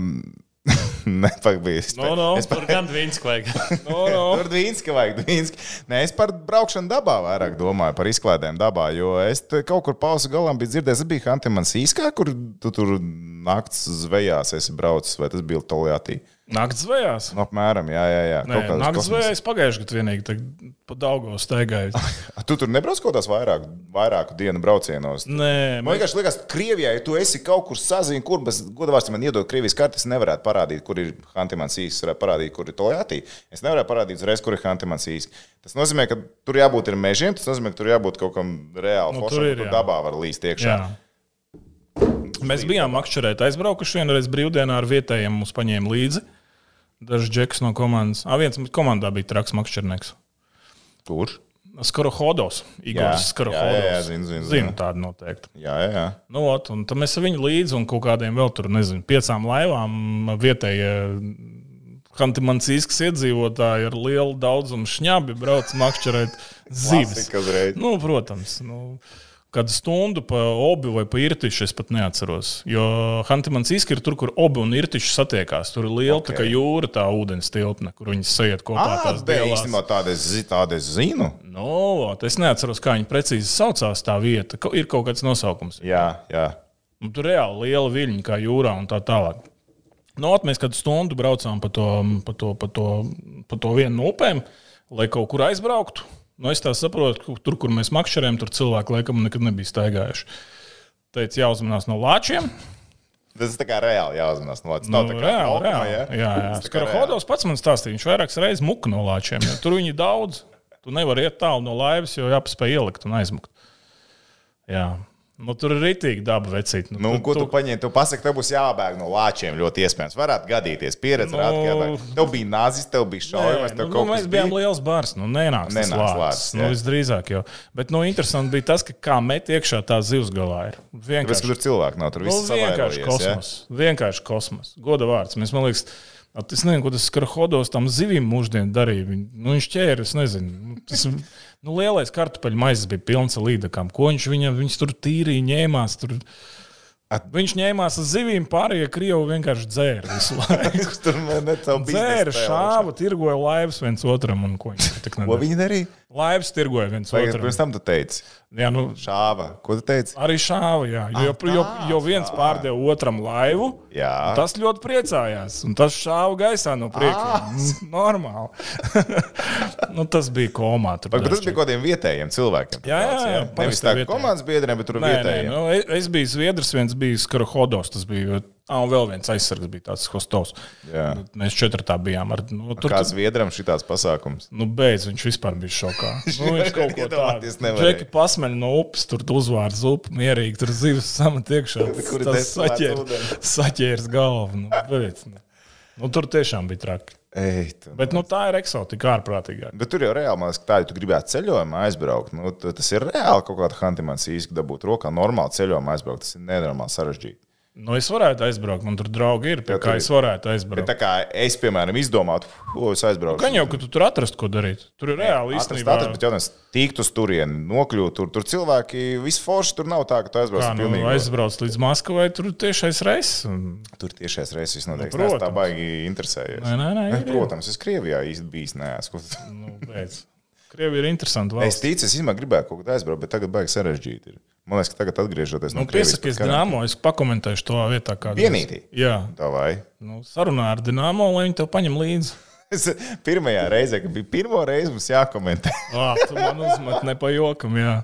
Nepagaidīs. No, no. Es par gan Dvīnsku vajag. No, no. Tur Dvīnska vajag. Dvīnska. Nē, es par braukšanu dabā vairāk domāju, par izklaidēm dabā. Jo es te kaut kur pausu galā biju dzirdējis, tas bija Hantemans īskā, kur tu tur naktas zvejās esi braucis, vai tas bija Toljātī. Nakts zvejās. Nu, apmēram, jā, jā. jā. Nē, kosmosas. zvejās pagājušajā gadā vienīgi pa Daugo staigāju. A, Tu tur nebrauc kaut kādās vairāk, vairāku dienu braucienos. Nē, Man vienkārši liekas, ka Krievijā, ja tu esi kaut kur sazinājies, kur bez godavārds man iedod Krievijas kartes, nevarētu parādīt, kur ir Hantimans īsts, varētu parādīt, kur ir Toljātī. Es nevaru parādīt uzreiz, kur ir Hantimans īsts. Tas nozīmē, ka tur jābūt ir mežiem, tas nozīmē, ka tur jābūt kaut kam reāli Nu, ir, kur jā. dabā var līst iekšā. Jā. Mēs bijām makšķerēt aizbraukuši vienreiz brīvdienā ar vietējiem, mums paņēma līdzi dažs džeks no komandas. A, viens komandā bija traks makšķernieks. Tur? Skorohodos. Jā, Igors jā, jā, Skorohodos. zinu, zinu, zinu zinu. tādu noteikti. Jā, jā, jā. Nu, ot, un tad mēs ar viņu līdzi un kaut kādiem vēl tur, nezinu, piecām laivām vietējie Hantimansīskas iedzīvotāji ar lielu daudzumu šņabi brauc makšķerēt zivis. Nu, protams. Nu, Kādu stundu pa obi vai pa irtišu es pat neatceros. Jo Hantimansīska ir tur, kur obi un irtiši satiekās. Tur ir liela okay. tā jūra, tā ūdens tilpne, kur viņi sajiet kopā. Ah, bet dielās. īstenībā tādu es, tādu es zinu. Nu, ot, es neatceros, kā viņi precīzi saucās tā vieta. Ir kaut kāds nosaukums. Jā, jā. Un tur reāli liela viļņa, kā jūrā un tā tālāk. Nu, ot, mēs kādu stundu braucām pa to, pa to, pa to, pa to vienu no upēm, lai kaut kur aizbrauktu. Nu, es tā saprotu, ka tur, kur mēs makšķerējam, tur cilvēki laikam nekad nebija staigājuši. Teicu, jāuzmanās no lāčiem. Tas ir reāli jāuzmanās. No, Nu, nav tā kā reāli, nokma, reāli. ja? Jā, jā. Reāli. Skarahodos pats man stāstīja, viņš vairākas reizes muka no lāčiem. jo Tur viņi daudz. Tu nevari iet tālu no laivas, jo jāpaspēj ielikt un aizmukt. Jā. Nu, tur ir rītīgi daba vecīt. Nu, ko tu paņēmi? Tu pasaki, tev būs jābēg no lāčiem. Ļoti iespējams. Varētu gadīties. Pieredze Nu, rāda, ka. Tev bija nazis, tev bija tev nu, nu, mēs bijām bija. liels bars. Nu, nenāks Nenāks lācis. lācis, Nu, visdrīzāk jau. Bet nu, interesanti bija tas, ka kā met iekšā tā zivs galā ir. Tāpēc, Vienkārši, tur cilvēki nav. Tur nu, viss vienkārši savairojies, ja? kosmos. Vienkārši kosmos. Goda vārds. Mēs, man liekas, es nezinu, ko tas skarhodos tam zivīm mūždien darīja. Viņ, nu, viņš ķēra, es nezinu. Nu, Tas, nu, lielais kartupeļu maizes bija pilns ar līdakām. Ko viņš viņam, viņš tur tīrīja, ņēmās. Tur, Viņš ņēmās ar zivīm, pārējie krievi vienkārši dzēra visu laiku. Tur bija. Dzēra, šāva, tirgoja laivas viens otram. un Ko tik Ko nedarīja? Laivas tirgoja viens otram. pirms tam tu teici. Jā, nu, Šāva. Ko tu teici? arī šāva, jā. Jo, jo, jo, jo viens pārdeva otram laivu. Jā. Tas ļoti priecājās. Un tas šāva gaisā no prieka. Mm, Normāli. nu, tas bija komā. tur Bet tas dažkārt. bija kaut kādiem vietējiem cilvēkiem. Jā, jā, jā, Nevis parasti tā vietējiem. komandas biedriem, bet tur Nē, nē, vietējiem. nu, es, es biju Zviedrs, viens bija Skarahodos. Tas bija. Ah, un vēl viens aizsargs bija tāds Hostovs. Jā. Mēs četrā bijām. Ar, nu, tur, Kā Zviedram šitāds pasākums? Nu, beidz, viņš vispār bija šokā. Nu, viņš kaut ko tādu nevarēja. Džeki pasmeļ no upes, tur uzvārds upe, mierīgi, tur zivs samat iekšā. Kur Tas destilēts saķēr, ūdens? saķērs galvu. Nu, beidz, nu. nu, tur tiešām bija traki. Ej, tu. Bet nu, tā ir eksotika, ārprātīgāk. Bet tur jau reāli, man liekas, ka tā, ja tu gribētu ceļojumā aizbraukt, nu, tas ir reāli kaut kāda hantimans īsti dabūt rokā. Normāli ceļojumā aizbraukt, tas ir nenormāli sarežģīti. Nu, es varētu aizbraukt, man tur draugi ir, kā es varētu Bet aizbraukt. tā kā es, piemēram, izdomātu, ko es aizbraucu. Gan jau, ka tu tur atrastu, ko darīt. Tur ir reāli Atrast, īstenībā. atrast, bet jautājums, tikt uz turieni, nokļūt tur, tur cilvēki, viss forši tur nav tā, ka tu aizbrauc Kā nu, pilnīgi. aizbrauc līdz Maskavai, tur tiešais reiss. un- Tur tiešais reizes viss notiek. Nu, Nu, es tā protams. baigi interesējies. Nē, nē, nē, ir. Protams, es Krievijā īsti bijis neesmu. Nu. Krievija ir interesanta Es valsts. ticu, es īstenībā gribēju kaut ko aizbraukt, bet tagad baigi sarežģīti. Ir. Man liekas, ka tagad atgriežoties Nu, no Krievijas. Dienāmo, es pakomentēšu to vietā, kāda Vienītī? Jā, Davai. nu, sarunā ar Dienāmo, lai viņi tev paņem līdzi. Es pirmajā reizē, kad bija pirmo reizi, mums jākomentē. Ah, tu man uzmet ne pa jokam, jā.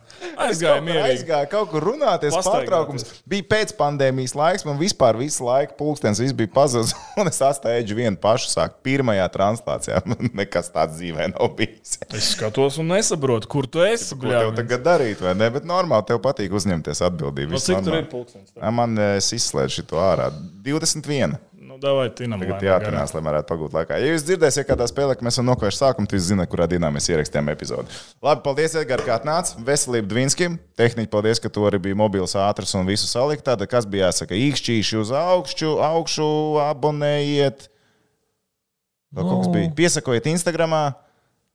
Aizgāja mierīgi. Aizgāja kaut kur runāties, pārtraukums. Bija pēc pandēmijas laiks, man vispār visu laiku pulkstenis viss bija pazudis. Un es atstāju vienu pašu sākt pirmajā translācijā. Man nekas tāds dzīvē nav bijis. Es skatos un nesaprotu, kur tu esi. Ko tev tagad darīt, vai ne? Bet normāli tev patīk uzņemties atbildību. No, Viss cik tur normāli. ir pulkstenis? Ā, Man es izslēdzu šo ārā. 21. Nu, davai, tinam. Tagad jāatcerās, lai varētu pagūt laikā. Ja jūs dzirdēsiet, kādā spēlē, ka mēs esam nokavējuši sākumu, tad jūs zināt, kurā dienā mēs ierakstījām epizodi. Labi, paldies, Edgars, kā atnācis. Veselību Dvinskim. Tehniski, paldies, ka tu arī biji mobils, ātrs un visu salikt. Tāda, kas bija jāsaka, īkšķīši uz augšu, augšu abonējiet. Vēl kaut kas Nu. bija. Piesakojiet Instagramā.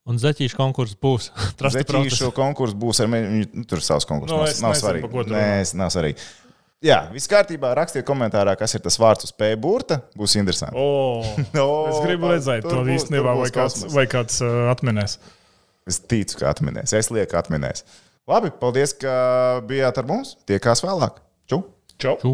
Un zaķīšu konkurss būs. Zeķīšu konkurss būs ar mani. Nu, tur savs konkurss. Nu, nav, nav svarīgi. Nē, nav svarīgi. Jā, viss kārtībā. Rakstiet komentārā, kas ir tas vārds uz P burta. Būs interesanti. O, O, es gribu redzēt to būs- īstenībā, vai kāds, vai kāds uh, atminēs. Es ticu, ka atminēs. Es lieku atminēs. Labi, paldies, ka bijāt ar mums. Tiekās vēlāk. Čau! Čau! Čau.